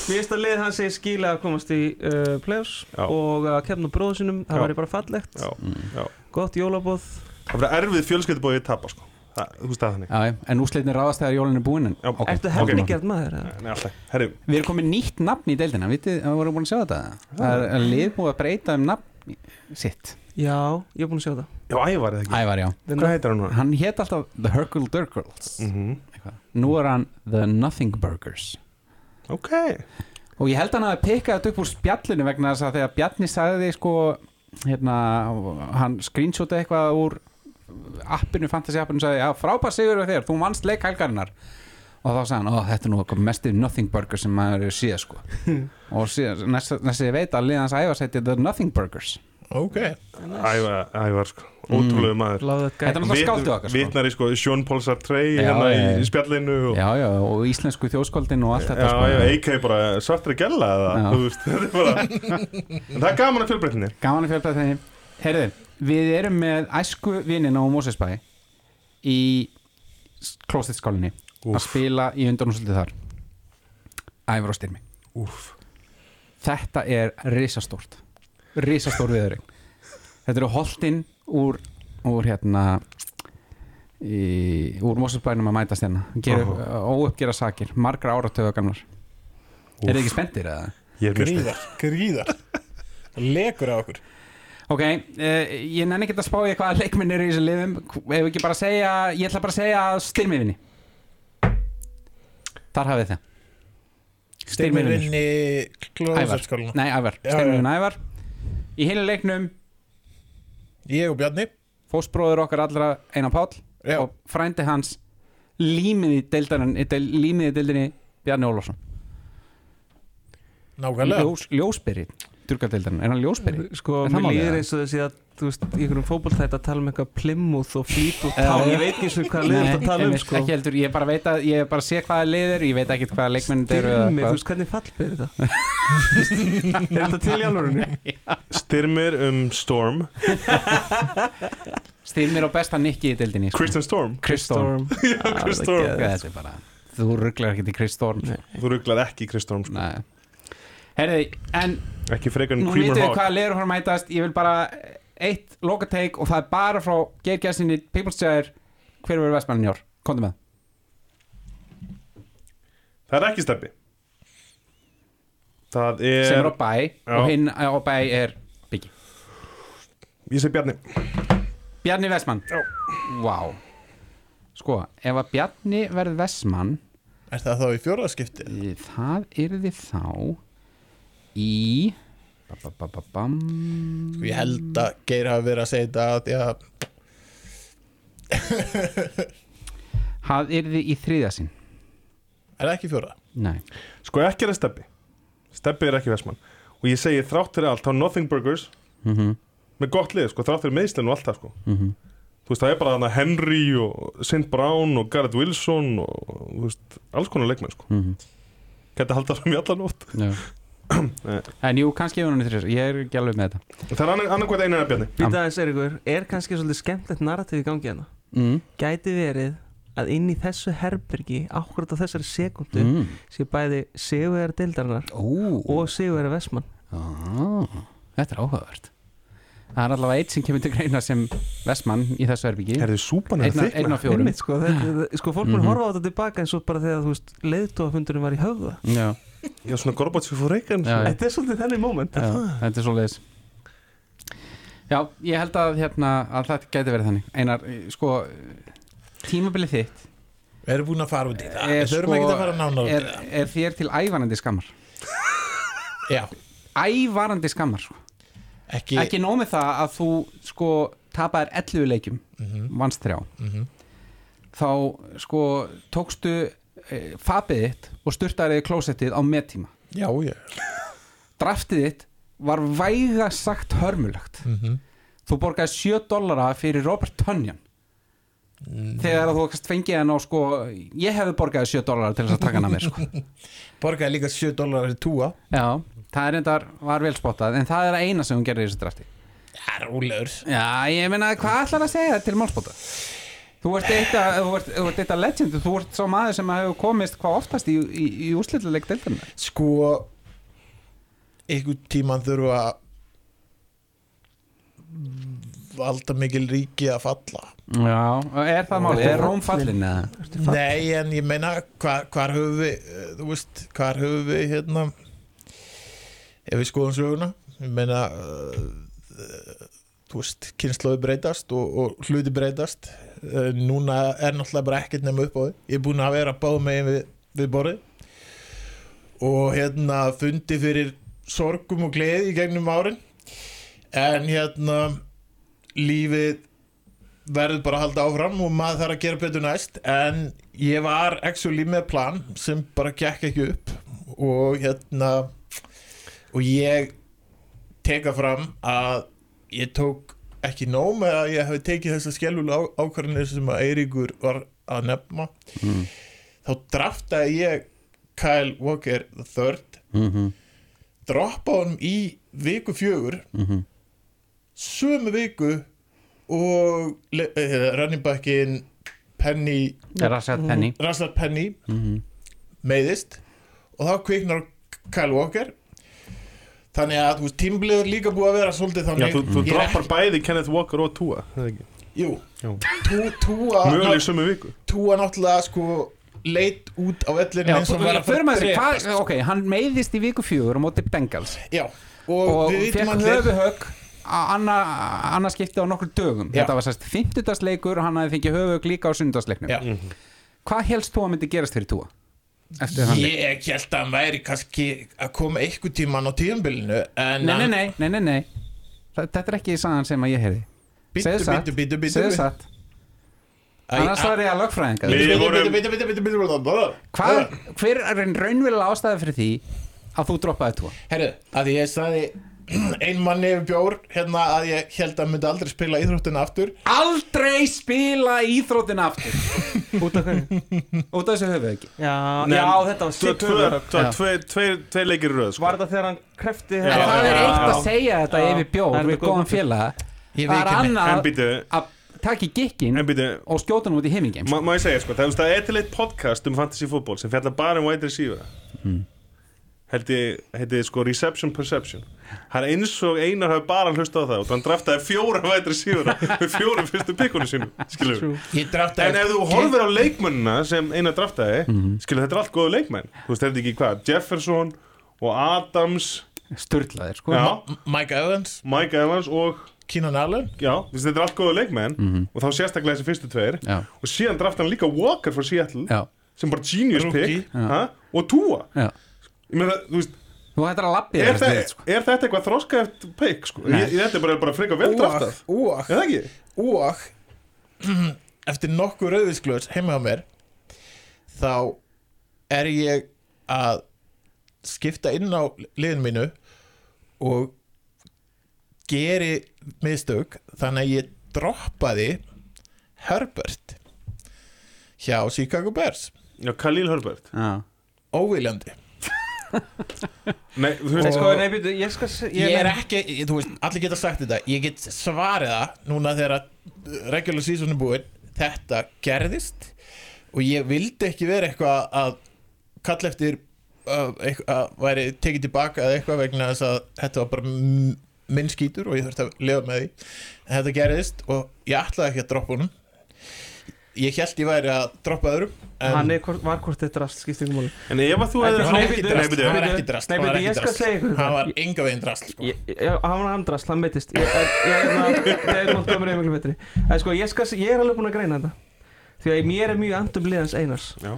Mér finnst að lið hans segir skila að komast í uh, Já. og að kemna bróðu sinum, það Já. væri bara fallegt. Já, já. Gott jólabóð Það fyrir erfið fjölskyldubóið að tapa sko þú veist það þannig. En úsleitin ráðast þegar jólinn er búinn en- Já, ok, Ertu hefningjart maður? Nei, alltaf. Herri, Við erum komið nýtt nafn í deildina. Vitið, við vorum búin að sjá þetta? Það er að lið búið að breyta um nafn sitt. Já, ég er búin að sjá það Já, Ævar eða ekki? Ævar, já. Hvað heitir hann nú? Hann hét alltaf The Hercule Durkles. Mm Nú er hann The Nothing Burgers. Ok. Og ég held hann að pikka þetta upp úr spjallinu vegna þess að þegar Bjarni sagði sko hérna, appinu, fantasy appinu sagði, já frábær sigur við þér, þú vannst leik helgarinnar. Og þá sagði hann, ó þetta er nú eitthvað mestið Nothing Burger sem maður er síða sko. Og síðan, næst, næst ég veit að liðans æfarsætti The Nothing Burgers. Ok, Ævar, Ævar sko. Ótrúlega maður. Láðu Þetta er náttúrulega skáldu okkar sko. Vitnar í sko Sean Paul Sartrey Já, hérna já. í spjallinu og, Já, já, og íslensku þjóðskóldin og allt þetta Já, sko. bara svartri gælla eða? Veist, þetta er bara En það er gaman að fjölbreytinni Gaman að þeim Herðu, við erum með æsku vinnin á Mósesbæ í klóstittskálinni að spila í undanúsluti þar. Ævar og styrmi. Úf Þetta er risastórt. Risastór viðurinn. Þetta eru holtin úr úr hérna í, úr Mósesbænum að mætast hérna. Óuppgera sakir, margra áratöða gamlar. Er þið ekki spenntir er gríðar, gríðar. Lekur á okkur Ok, uh, ég nenni ekki að spá í hvaða leikminn eru í þessu liðum. Ef ekki bara að segja, ég ætla bara að segja að styrmi vinni Þar hafið það Styrmi Styrmir vinnur inn í klóðsarskóluna Nei, Ævar, Já, styrmi já. vinni Ævar. Í hinni leiknum, Ég og Bjarni. Fósbróður okkar allra Einar Páll Já, og frændi hans límiði deildarinn límiði deildinni Bjarni Ólafsson. Nákvæmlega. Ljós, Ljósbyrri, durgadeildarinn, er hann ljósbyrri? Sko, Er mér líður eins og þessi að þú veist, í einhverjum fótboltætt að tala um eitthvað Plymouth og Já, Town. Já. ég veit ekki og hvað liður að tala um sko. ekki heldur, ég bara veit að ég bara sé hvaða liður, ég veit ekki hvaða leikmenn þetta eru eða Styrmi, þú veist hvernig fallbyr þetta? Er þetta til í alvörunni? Styrmir um Storm. Styrmir og besta Nikki í deildinni sko. Christian Storm. Chris Storm. Já, Chris Storm. Þetta er bara, þú rugglar ekki til Chris Storm Nei. Þú rugglar ekki Chris Storm sko. Nei. Herði, en Ekki frekar en nú Creamer vitið við Hawk hvaða liður hún mætast. Ég vil bara eitt lokateik og það er bara frá Geir Gessinni, People's Chair. Hver verður vestmannin jár? Komdu með. Það er ekki steppi Það sem er er á bæ Já. og hinn á bæ er Biggi. Ég segi Bjarni. Bjarni Vestmann. Já. Vá. Sko, ef að Bjarni verður Vestmann Er það þá í fjóraðskipti? Það yrði þá í ba, ba, ba, ba, bam. Sko ég held að Geir hafi verið að segja þetta að að Það yrði í þriðja sinn Er það ekki fjórað? Nei Sko ekki er það steppi Steppi er ekki Vestmann Og ég segi þrátt fyrir allt á Nothing Burgers mm -hmm. með gott lið, sko, þrátt fyrir meðslinn og allt það, sko Mhm. Þú veist, það er bara þarna Henry og St. Brown og Garrett Wilson og, þú veist, alls konar leikmenn, sko Mhm. Gæti haldið fram í allan nótt Nei. En jú, kannski ef hún er þriðja Ég er ekki alveg með þetta. Það er annar, annað hvað einan er bjarni. Býta aðeins Eiríkur, er kannski svolítið skemmtilegt narrativ í gangi hérna? Mm. Gæti verið að inn í þessu herbergi akkurat á þessari sekundu Mm. sé bæði Sigurðar Dildarinnar Ó, og Sigurðar Vestmann. Á, Þetta er áhugavert. Það er allavega eitt sem kemur til greina sem Vestmann í þessu erbyggi Er þið súpan af- þykna? sko, sko fólk mun Mhm. horfa á þetta tilbaka eins og bara þegar þú veist leiðtóafundurinn var í höfða. Já, Já, svona Gorbachev og Reagan. Já, já. Þetta er svolítið þenni moment. Já, þetta er svoleiðis. Já, ég held að hérna að þetta gæti verið þannig. Einar, sko tímabilið þitt Við erum búin að fara út í það. Er, Við þurfum sko, ekki að fara nánar út í er, það. er þér til ævarandi skammar? Já, Ævarandi skammar sko. ekki, Ekki nóg með það að þú sko tapaðir 11 leikjum Mhm, vannst þrjá. Mhm. þá sko tókstu fabið þitt og sturtaðið í klósettið á mettíma. Já, já. Draftið þitt var væga sagt hörmulegt. Mhm. þú borgaði 7 dollara fyrir Robert Tunjan Mm. þegar þú fengið hann á sko ég hefði borgaði 7 dollara til þess að taka hann að mér sko. Borgaði líka 7 dólarar í túa já, það er endar var vel spottað en það er að eina sem hún gerir í þessu drafti. Já, rólegur. Já, ég meina, hvað ætlar að segja til málspota þú ert eitt að, þú ert, þú ert eitt að legend þú ert sá maður sem hefur komist hvað oftast í, í, í úslitleik deildarinnar. Sko einhvern tíman þurfa valda mikil ríki að falla. Já, er það máli? Er Róm fallin? Eða? Nei, en ég meina hvar, hvar höfum við eh, þú veist, hvar höfum við hérna ef við skoðum söguna? Ég meina uh, þú veist, kynnslóði breytast og, og hluti breytast núna er náttúrulega bara ekkert nema upp á því ég er búin að vera báð megin við, við borðið. Og hérna fundi fyrir sorgum og gleði í gegnum árin. En hérna lífið verður bara að halda áfram og maður þarf að gera betur næst. En ég var actually með plan sem bara gekk ekki upp. Og hérna og ég teka fram að ég tók ekki nóg með að ég hef tekið þessa skelvulega ákvarðanir sem að Eiríkur var að nefna Mm. þá draftaði ég Kyle Walker the third Mhm. droppa honum í viku fjögur Mhm. sömu viku og le- eh, running backin Penny Rashad Penny Rashad Penny Mhm. meiðist og þá kviknar Kyle Walker þannig að þú veist, tímbliður líka búið að vera svolítið Já, þannig þú, þú Ég er droppar ekki- bæði Kenneth Walker og Tua er það ekki? Jú, Já. tú, túa Mögulega í sömu viku túa náttúrulega sko leit út á vellinu Já, eins og hann var að förum að þessi, hvað, ok, hann meiðist í viku fjögur á móti Bengals Já, og, og við vitum fekk allir höfuhögg annað skipti á nokkur dögum Já. þetta var sérst 50. leikur og hann hafði fengið höfuhögg líka á sundarsleiknum Já. hvað helst þú að myndi gerast fyrir túa? Ég held að hann væri kannski að koma eitthvað tíman á tíðanbylinu en nei, nei, nei, nei, nei, nei. Þetta er ekki sagan sem að ég heyrði. Bíddu, segðu satt, segðu satt. Annars var ég að lögfræðinga. Hver er einn raunverulega ástæði fyrir því að þú droppaði túa? Herru, að ég sagði ein manni yfir bjór hérna að ég held að myndi aldrei spila íþróttina aftur. Aldrei spila íþróttina aftur. Út af hverju? út af þessu höfuð ekki. Já, Nei, já, þetta var sitt Já. tveir leikir í röð sko. Var þetta þegar hann krefti Já, það er já, eitt já. að segja þetta Já. yfir bjór við góðan félaga. Það er annað að taka í gikkin og skjóta hann út í heimingum má, má ég segja sko, það, er til eitt podcast um fantasy fútból sem fjallar bara um wide receiver. Held ég heiti sko Reception Perception það er eins og einar hafi bara hlustað á það. Og hann draftaði fjóra wide receiver með fjórum fyrstu pikkunum sínum En ef þú horfir á leikmennina sem einar draftaði skilur þetta er allt góða leikmenn. Þú veist þetta ekki hvað, Jefferson og Adams. Sturlaðir sko. Já, Mike Evans, Mike Evans og Keenan Allen. Já, þetta er allt góða leikmenn. Og þá sérstaklega þessi fyrstu tveir. Já, og síðan draftaði hann líka Walker frá Seattle já, sem bara genius pick ha? og Tua. Já. ég meina, þú veist, þú hættir að lappi er, þér það, sko. er þetta eitthvað þroska eftir pick sko? Nei. ég, þetta er bara, bara frekar vel draftað og, og, er það ekki? og eftir nokkuð rauðisglöðs heima á mér þá er ég að skipta inn á liðinu mínu og geri mistök þannig að ég droppaði Herbert hjá Chicago Bears Já, Khalil Herbert já, óviljandi Nei, þú veist, sko, nei, býtu, ég skal se- ég er ekki, ég- þú veist, allir geta sagt þetta ég get svarið það núna þegar að regular season er búinn þetta gerðist og ég vildi ekki vera eitthvað að kalla eftir að, eitthvað, að væri tekið tilbaka eða eitthvað vegna þess að þetta var bara m- minn skítur og ég þurfti að lifa með því. En þetta gerðist og ég ætlaði ekki að droppa honum ég held ég væri að droppa öðrum en Hann er, var hvort þetta rast, skiptir ekki máli en ef að þú hefur hann var ekki drast, hann drast Nei, hann ekki ég skal drast. segja ykkur hann var enga veginn drast sko. Hann var andrast, hann meittist Ég er Ég er er miklu betri sko, ég, er alveg búin að greina þetta Því að mér er mjög andum liðans Einars Já.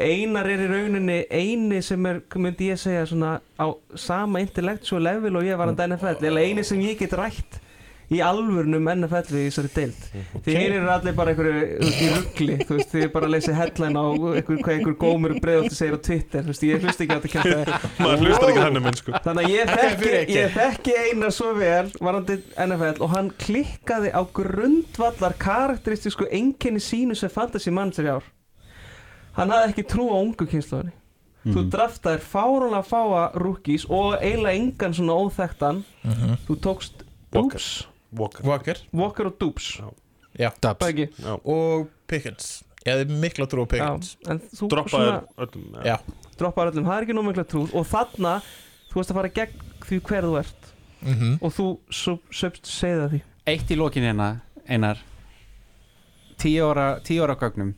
Einar er í rauninni eini sem er, myndi ég segja svona á sama intellectual level og ég var hann NFL eða eini sem ég get rætt í alvörnum NFL við í þessari deild. Því hér eru allir bara einhverju í ruggli, þú veist, þið er bara að lesa headline á einhver, hvað einhver gómur breiðótti segir á Twitter, þú veist, ég hlust ekki á þetta kæmta maður hlustar ekki hann um minn sko. Þannig að ég þekki, ég þekki einar svo vel varandi NFL og hann klikkaði á grundvallar karakteristísku einkenni sínu sem fantasy manager í ár Hann hafði ekki trú á ungu kynnslóðinni Þú draftaðir fáránlega fáa rookies og eiginlega engan svona óþekktan. Þú tókst Walker. Walker. Walker. Walker og Dupes já. dubs. Já. og Pickens. Ég hefði mikla trú á Já, Pickens. en þú droppaður öllum já, droppaðir öllum, það er ekki nóg mikla trú. Og þarna, þú veist að fara gegn því hver þú ert. Mhm. og þú söpst segða því. Eitt í lokin hérna einar. Tíu ára, tíu ára gögnum.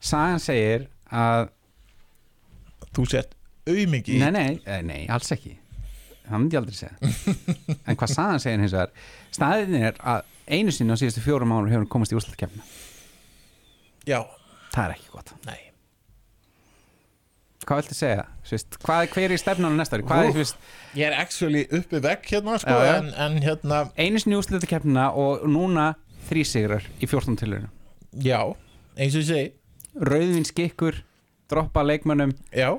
Sagan segir að þú sett auðmiki nei, nei, eh, nei, alls ekki það myndi ég aldrei segja. En hvað saðan segir hins vegar staðin er að einu sinni á síðustu fjórum árum hefur hann komast í úrslutkefna Já, það er ekki gott. Nei. Hvað viltu segja? Svist, hvað, hver er í stefnan á næsta ári? Hvað er, svist, Ég er actually uppi vekk hérna sko, já. En, en hérna, einu sinni úrslutkefna og núna þrý sigrar í 14 tilurinu já eins og ég segi. Rauðvin skikkur, droppa leikmönnum. Já,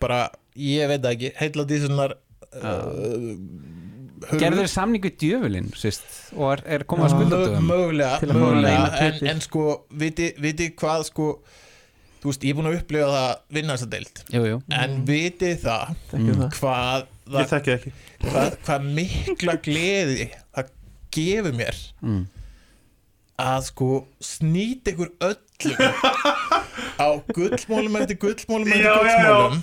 bara, ég veit ekki heilla dísunar uh, gerður samning við djöfulinn og er, er komað að skulda dögum Mögulega, mögulega en, en sko, viti, viti hvað sko Þú veist, ég er búin að upplifa það að vinna þessa deild. Jú, jú. En viti það hvað, Ég það, þekki ekki. hvað, hvað mikla gleði það gefur mér Mm. að sko snýta ykkur öllum á gullmólum eftir gullmólum eftir gullmólum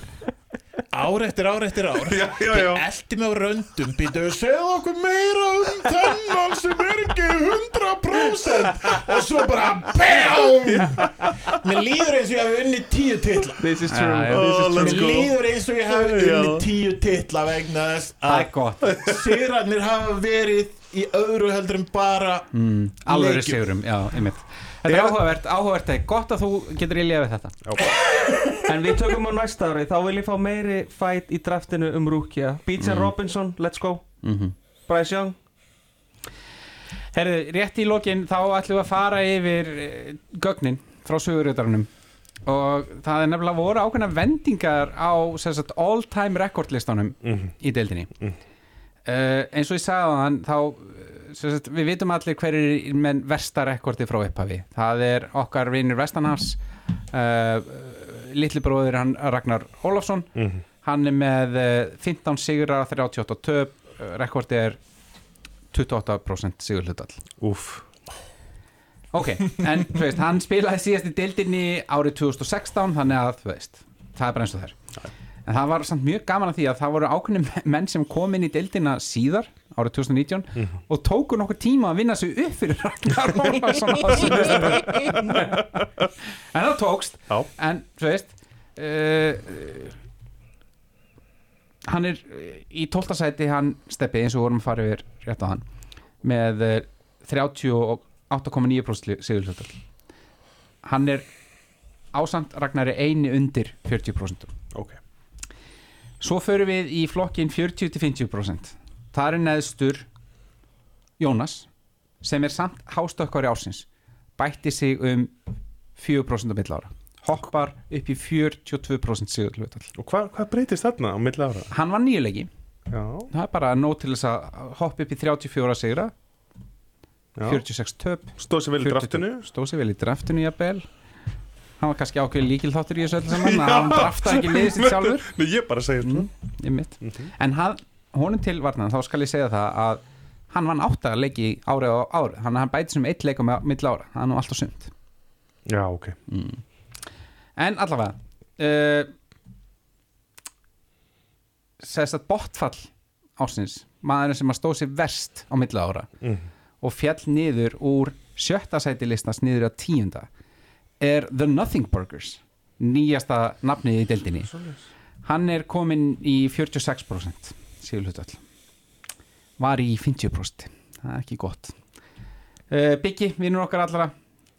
ár eftir ár eftir ár. Já, já, já. þið eldi mig á röndum. Býtu, segðu okkur meira um þennan sem er ekki 100% og svo bara BAM mér líður eins og ég hafi unnið tíu titla. Is Oh, mér go. líður eins og ég hafi Já. unnið tíu titla vegna þess það að er gott. sigrarnir hafa verið í öðru heldur en bara mm. alveg sigurum, já, einmitt Þetta er áhugavert, áhugavert er gott að þú getur í liða við þetta. En við tökum á næsta ári, þá vil ég fá meiri fight í draftinu um Rúkja Beecher Robinson, let's go. Mm Bryce Young. Herðu, rétt í lokin þá ætlum við að fara yfir eh, gögnin frá söguröðarunum og það er nefnilega voru ákveðna vendingar á sagt, all-time rekordlistanum Mhm. í deildinni. Mhm. uh, eins og ég sagði á hann þá sagt, við vitum allir hver er með versta rekordi frá upphafi. Það er okkar vinur Vestanhafs uh, litli bróðir hann Ragnar Ólafsson. Mhm. hann er með eh, 15 sigrar 38 töp, eh, rekordi er 28% sigur hlutall Úff. Ok, en þú veist, hann spilaði síðast í deildinni árið 2016 þannig að, þú veist, það er bara eins og þær en það var samt mjög gaman að því að það voru ákveðnum menn sem kom inn í deildina síðar árið 2019 og tóku nokkur tíma að vinna sig upp fyrir Ragnar lista. en það tókst Já. en þú veist uh, hann er í 12. sæti hann steppi eins og vorum að fara yfir rétt á hann með uh, 38,9% sigurhlutal hann er ásamt Ragnari eini undir 40% Ok svo förum við í flokkin 40-50% það er neðstur Jónas sem er samt hástökkari ársins. Bætti sig um 4% á milli ára. Hoppar upp í 42% sigurhlutal Og hvað hva breytist þarna á milli ára? hann var nýjulegi Já, það er bara nóg til þess að hoppa upp í 34 sigra. Já. 46 töp. Stóð sér vel í 40 draftinu. stóð sér vel í draftinu jafnvel hann var kannski ákveðin líkilþáttur í þessu öllu saman að hann draftaði ekki liðið sitt sjálfur. Nei, ég bara segja mm, mitt Mhm. en hann, honum til varnan þá skal ég segja það að hann vann átta leiki árið á árið hann, hann bæti sem eitt leika með mill ára. Það er nú alltaf sumt. Já, ok. En allavega uh, segist að botfall ársins maðurinn sem að stóð sér verst á milli ára mm. og fjall niður úr sjötta sæti listans niður á tíunda er The Nothing Burgers nýjasta nafnið í deildinni. Hann er komin í 46% síður hlutall var í 50% það er ekki gott. Uh, Biggi, vinnur okkar allra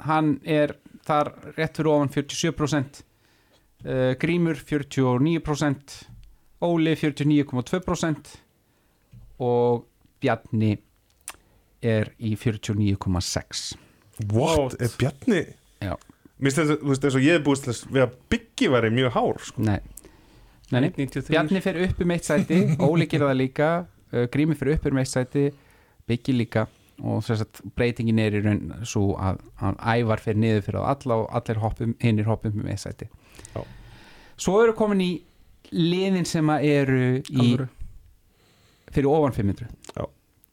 hann er þar rétt fyrir ofan 47% uh, Grímur 49% Óli 49,2% og Bjarni er í 49,6 What? Er Bjarni Já. Mér finnst þess að, þú veist, eins og ég er búist þess við að Biggi væri mjög hár sko. Nei, nei, nei. 93 Bjarni fer upp um eitt sæti Óli gerir það líka uh, Grími fer upp um eitt sæti Biggi líka og þess að breytingin er í raun svo að, að ævar fer niður fyrir alla og allir hoppum, hinnir hoppum um eitt sæti Já. Svo eru komin í liðin sem að eru í Alvöru. fyrir ofan 500 Já.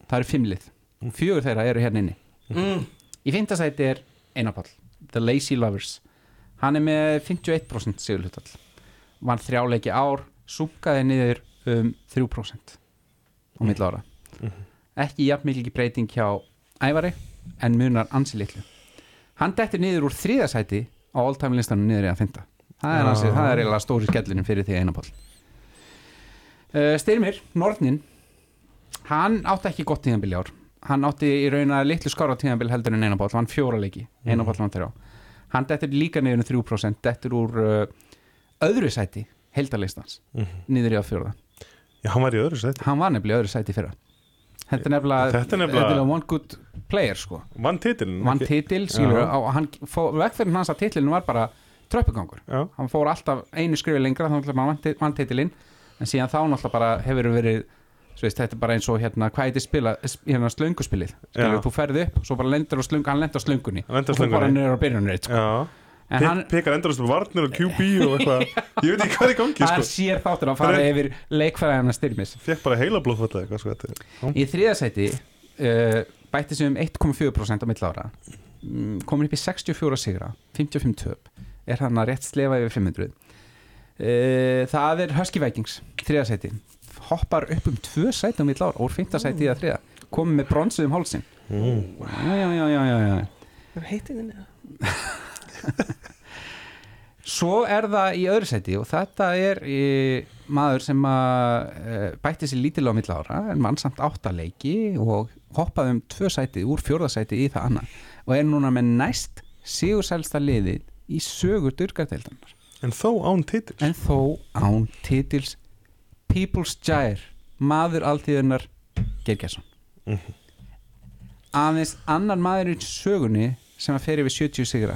Það eru fimm lið Fjögur þeirra eru hérna inni mm. Í fimmta sæti er Einar Páll The Lazy Lovers. Hann er með 51% sigurhlutall Vann þrjáleiki ár Súkaði niður um 3% á milli ára. Mhm. Ekki jafn mikil breyting hjá Ævari En munar ansi litlu. Hann dettur niður úr þriða sæti á all-time listanum niður í að finna Það er, það er eiginlega stóri skellinu fyrir því Einar Páll uh, Styrmir, Nornin hann átti ekki gott í ár hann átti í raun að litlu skára tíðanbíl heldur en einabáll, hann fjóra leiki. Einabáll hann þrjá. Hann dettur líka niður um 3% dettur úr uh, öðru sæti heildarlistans, niður í á fjóra Já, hann var í öðru sæti. Hann var nefnilega í öðru sæti fyrra. Þetta er nefnilega, Þetta er nefnilega- one good player sko. Vann titilin vann titil, hann fór, vegferðin hans að titilinu var bara tröppugangur. Hann fór alltaf einu skrifi lengra þá náttúrulega vann, vann titilinn en síðan þá náttúrulega bara hefur verið veist, þetta er bara eins og hérna hvað heitir spila, hérna slönguspilið? Skilur, þú ferði upp, svo bara lendur á slöngu hann lendur á slöngunni. Á og þú bara slöngunni. niður á byrjunreit sko. en hann, Pek- Pekar endurist með varnir og QB og eitthvað. Ég veit ekki hvað er gangi það er sko. sér þáttur að fara Það yfir leikfæðina styrmis. Fekk bara heila blóðfalla sko er. í þriðasæti uh, bætti sig um 1,4% á mill ára. Mm, komin upp í 64 sigra 55 töp. Er hann að rétt slefa yfir 500 uh, það er Husky Vikings þriðasæti hoppar upp um tvö sæti á mill ára úr 5. sæti í að þriða komið með bronsuð um hálsin mm. já, já, já, já, já, já. Heitið þinni? Svo er það í öðru sæti og þetta er í, maður sem að e, bætti sér lítil á milla ára en vann samt áttaleiki og hoppaði um tvö sæti úr fjórðasæti í það annað og er núna með næst sigursælsta liðið í sögur dyrgardeildanar En þó án titil en þó án titils People's Gyre maður alltíðunar Gergjason Mhm. aðeins annar maður í sögunni sem að fer yfir 70 sigra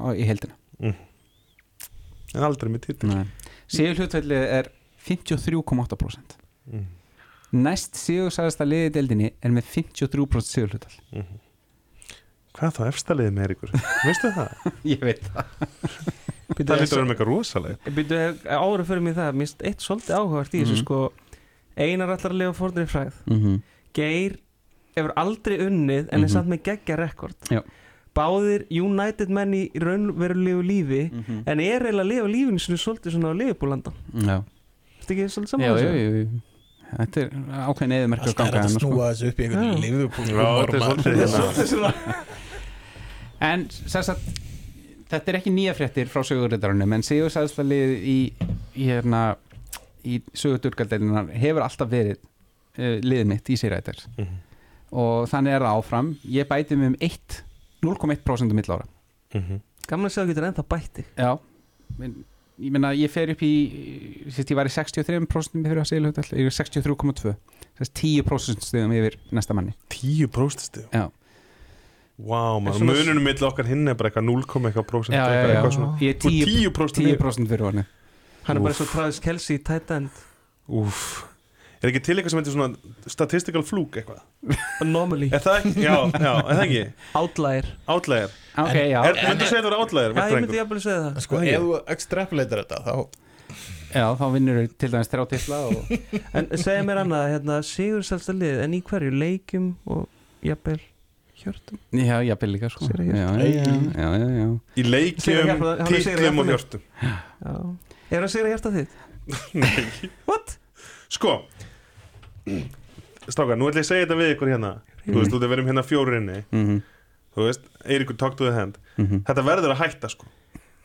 á, í heldina En aldrei með titil Sigur hlutfællið er 53,8% mm. Næst sigursæðasta liðið í deildinni er með 53% sigur hlutfall Hvað þá efsta liðið með ykkur? Veistu það? Ég veit það Það lítur að vera með eitthvað rosaleg Býtu, ára fyrir mig það, minnst eitt svolítið áhugavert í þessu Mhm. sko Einar allar að lifa fórnir í fræð mm -hmm. Geir hefur aldrei unnið en er Mhm. samt með geggja rekord Já. Báðir United menn í raunverulegu lífi Mhm. en er eiginlega að lifa lífinu sinu svolítið svona á Liverpool-landan Já, Þetta ekki svolítið saman já, já, já. Þetta er ákveðin eðumerk Það er að snúa þessu upp í einhvern er svolítið hérna En sem sagt Þetta er ekki nýja fréttir frá sögurritarunum en sigursæðasta liðið í, í, hérna, í sögurdurgaldeilinar hefur alltaf verið uh, liðið mitt í Sýrætars Mhm. og þannig er það áfram. Ég bæti mig um 1 0,1% mill ára. Mhm. Gaman að segja að getur ennþá bætti Já. Men, ég meina ég fer upp í sérst, ég var í 63% fyrir að segja hlutall ég er 63,2 þess 10% stegum yfir næsta manni. 10% stig Já. En svona- mununum milli okkar hinn er bara eitthvað 0, eitthvað svona. Ég er Þú 10%, 10% 10 10% fyrir hann Hann er bara og Travis Kelsey í tight end. Úf Er ekki til eitthvað sem heitir svona statistical fluke eitthvað? Anomaly, Er það ekki? Já, já, er það ekki? outlier. Outlier. Ok, já, Er, Myndu segja þetta var outlier? Já, ég myndi að segja það. Sko, Það ef þú extrapolator þetta þá já, þá vinnur þau til dæmis þrjá titla og En segja mér annað, hérna, Sigur selsta lið En í hverju leikjum og jafnvel hjörtum. Já, byrja líka sko. Já, já, já, já, já, já. Í Sigurður titlum og hjörtum. Já. Er það Sigur hjarta þitt? Nei. What? Sko Strákar, nú ætla ég að segja þetta við ykkur hérna. Þú veist, þú verðum hérna fjórir inni. Mm -hmm. Þú veist, to the hand. Mhm. Þetta verður að hætta sko.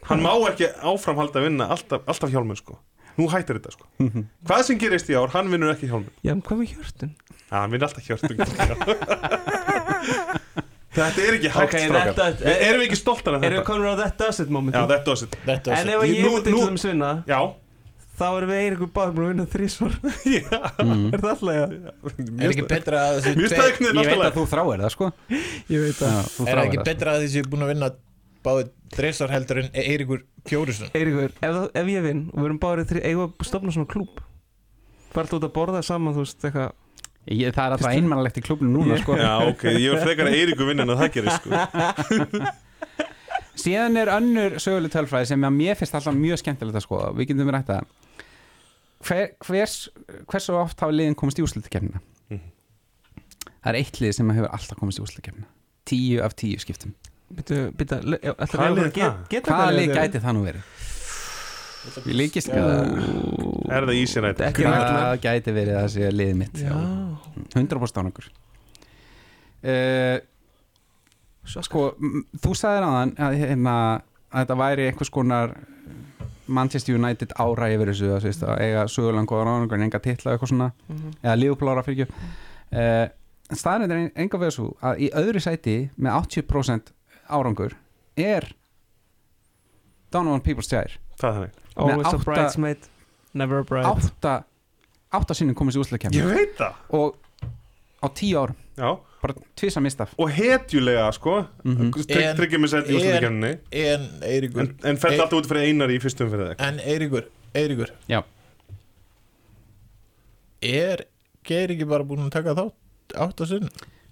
Hann má ekki áframhalda að vinna alltaf, alltaf hjálminn sko. Nú hættir þetta sko. Mhm. Hvað sem gerist í ár, hann vinnur ekki hjálminn. Já, hvað með hjörtun? Já, hann vinnur alltaf hjörtum Þetta er ekki hægt Ok, strákar. þetta- Við erum ekki stoltar af Erum við þetta. komin á þetta asset moment? Já, þetta Þetta var En ef ég Nú- myndi nú- til þeim svinna Já, Þá erum við báður búin að vinna þrísvar Mhm. Er það alltaf já? Er ekki betra að þessi Mjög stæknir ég veit að þú þráir það sko. Ég veit já, að þú Er þráir ekki það. betra að þessi búin að vinna báði dressar heldur en Eiríkur Fjórisson? Eiríkur, ef, ég vinn og við erum báður þrý Við ég, það er alltaf einmannlegt í klubnum núna sko. Já, ok, ég vil frekar að Eiríkur vinna en að það gerist sko. Síðan er önnur söguleg tölfræði sem mér finnst alltaf mjög skemmtilegt að skoða. Við getum rætt að Hver, hvers, hversu oft hafa liðin komist í úrslutakefnina Mhm. það er eitt lið sem hefur alltaf komist í úrslutakefnina tíu af tíu skiptum. Hvaða lið gæti það nú verið ég líkist ekki að Er það Easy Night? Ekki það Ragnar. gæti verið að sé liðið mitt. Já. 100% árangur uh, sko þú sagðir aðan að, hérna, að þetta væri einhvers konar Manchester United ára yfir þessu að, sést, að eiga sögulega góða ráðningur en enga titla eitthvað svona Mhm. eða lífuplára fyrir ekki uh, staðan er enga við svo að í öðru sæti með 80% árangur er Donovan Peoples Tjær Það er þannig Always a átta- bridesmaid, never a bride. átta, átta sinnum komist í úsleikemni Ég veit það. Og á tíu árum Já. bara tvisa mistaf Og hetjulega sko Mhm. Trygg, En- Tryggja mig sætt í úrslutakernni En Eiríkur En, en Ein- alltaf út fyrir einar í fyrstum fyrir þig En Eiríkur, Eiríkur. Já. Er Geir ekki bara búin að taka þátt átt á sinn?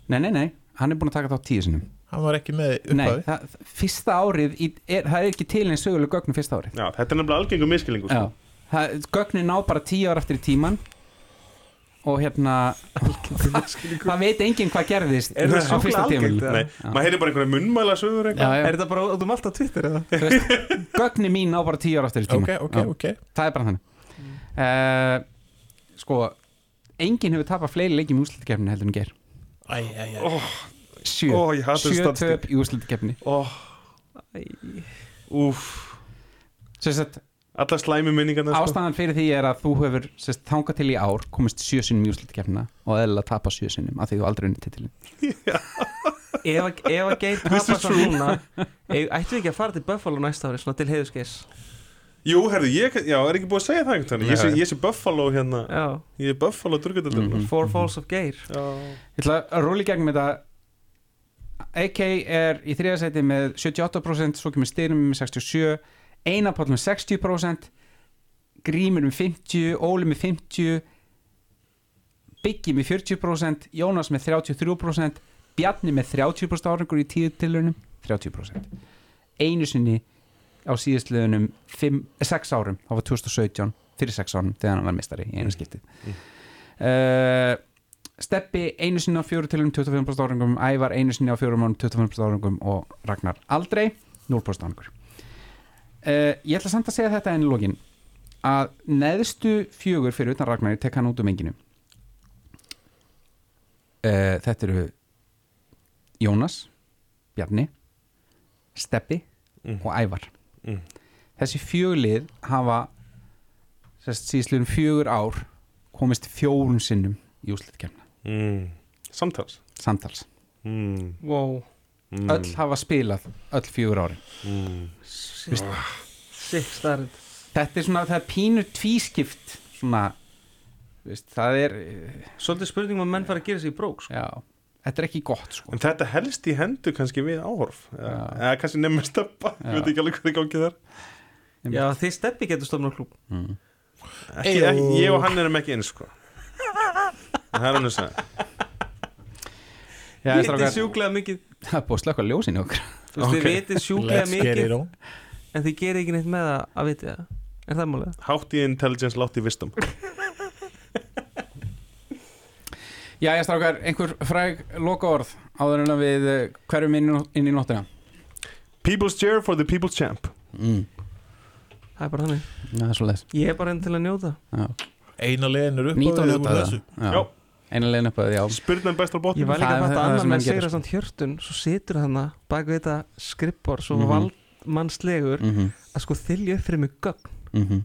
nei, nei, nei, hann er búin að taka þá tíu sinnum Hann var ekki með nei, upphafi. það, fyrsta árið í, er, það er ekki til einn söguleg gögn fyrsta árið. Já, þetta er nefnilega algengum miskilningu Já, sko. það, gögnin ná bara tíu ára eftir í tíman og hérna það veit enginn hvað gerðist Er það fyrsta algengt? Nei, maður heyrir bara einhverja munnmæla sögur Já, eitthvað. Já. Er þetta bara út um allt á Twitter eða? Veist, gögnin mín ná bara tíu ára eftir í tíman Ok, ok, Já, ok. Það er bara þannig. Uh, sko enginn hefur tapað fleiri leikjum í úslutakefni heldur en ger Æ, æ, æ. Ó, sjö, ó, sjö töp í úslutakefni Ó, úf Alla slæmi minningarna sko. Ástæðan fyrir því er að þú hefur þangað til í ár komist sjö sinnum í úrslutakefnina og eðlilega tapa sjö sinnum af því þú aldrei unni titilin Ef að- ef að Geir tapar svo núna við ekki að fara til Buffalo næsta ári Svona til heiðuskeis Jú, herðu, ég, já, er ekki búið að segja það einhvern veginn Ég sé, ég sé Buffalo hérna. Já, Ég er Buffalo durgöldaldurinn Mhm. Four Falls of Geir. Já, Ég ætla að róla í gegnum þetta AK er í þriðasæti með 78% svo kemur Styrnum með 67 Einapall með 60% Grímur með 50 Óli með 50 Biggi með 40% Jónas með 33% Bjarni með 30% árangur í tíu tilunum 30% Einu sinni á síðastliðunum 6 árum, það var 2017 fyrir 6 árum þegar hann var mistari í einu skiptið Mm. uh, Steppi einu sinni á fjóru tilum 25% árangum, Ævar einu sinni á fjórum mánum 25% árangum og Ragnar aldrei 0% árangur uh, Ég ætla samt að segja þetta enn í lokin að neðstu fjögur fyrir utan Ragnar, tek hann út um enginu uh, Þetta eru Jónas Bjarni Steppi Mm. og Ævar Mm. Þessi fjöglið hafa sérst, síðsliðum fjögur ár komist fjórum sinnum í úslitkemna mm. Samtals samtals mm. Wow Mm. öll hafa spilað öll fjögur ári mm. Vist, Sick starrend þetta er svona, það er pínu tvískipt svona Vist, það er, eh, Svolítið spurning um að menn fara að gera sig í brók sko. já þetta er ekki gott sko En þetta helst í hendu kannski við áhorf Eða, kannski nefnir steppa. Ég veit ekki alveg hvað er gangið þar Já, þið steppi getur stofnað klúb mm. ekki, ekki, Ég og hann erum ekki eins sko Það er hann að segja já, Vitið strákar, sjúklega mikið. Það er búið að slökka ljósin í okkur. Þú veist, þið vitið sjúklega mikið En þið gerir ekki neitt með það að vitið það. Er það málið? Hátt í intelligence, látt í visdom. Já, ég strákar, einhver fræg loka orð áður en að við eh, hverjum inn, í- inn í nóttina. People's chair for the people's champ. Mm. Það er bara þannig. Er leis Ég er bara enn til að njóta. Eina leiðin er upp við njóta úr þessu. já. Já. Eina legin upp að því, já Spyrnan best á Ég botnum var líka að fatta sem með Sigra sko. samt hjörtun Svo situr hann bak við þetta skrippbor Svo Mhm. valdmannslegur mm -hmm. Að sko þylja upp fyrir mig gögn Mm -hmm.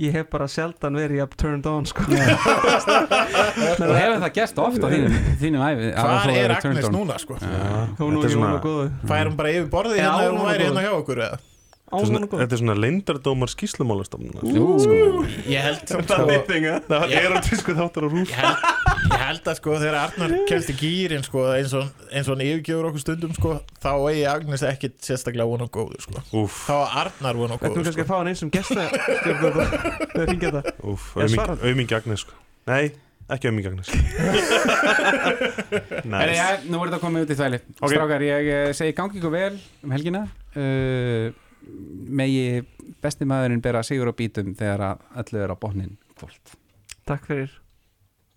Ég hef bara sjaldan verið jafn turned on sko og hefur það gæst ofta á þínum, þínum æfi að þú er Agnes on? núna sko? Hún og er ég svona- hún og góðu Fær hún bara yfir borðið Já, hérna ef hún væri hérna hjá okkur eða? Og Þetta er svona leyndardómar skýslumálastofnun Ú, Ég held samt sko enga Það Ég- er á tísku þáttar á rúf Ég held, ég held að sko þegar Arnar kemst í gýrin sko eins og, eins og hann yfirgjöfur okkur stundum sko þá eigi Agnes ekkit sérstaklega von á góðu sko. Úf, þá var Arnar von er góðu kannski sko. að fá hann eins sem gesta Stjórnum þetta Þegar Ég svarar. aumingi Agnes sko. Nei, ekki aumingi Agnes. Næs já, nú er þetta komið út í þvæli. Ok. Strákar, ég eh, segi gangi ykkur vel um helgina. Uh, Megi besti maðurinn bera sigur á bítum þegar að öllu er á botnin kvöld. Takk fyrir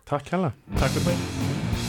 Takk hella Takk fyrir mig.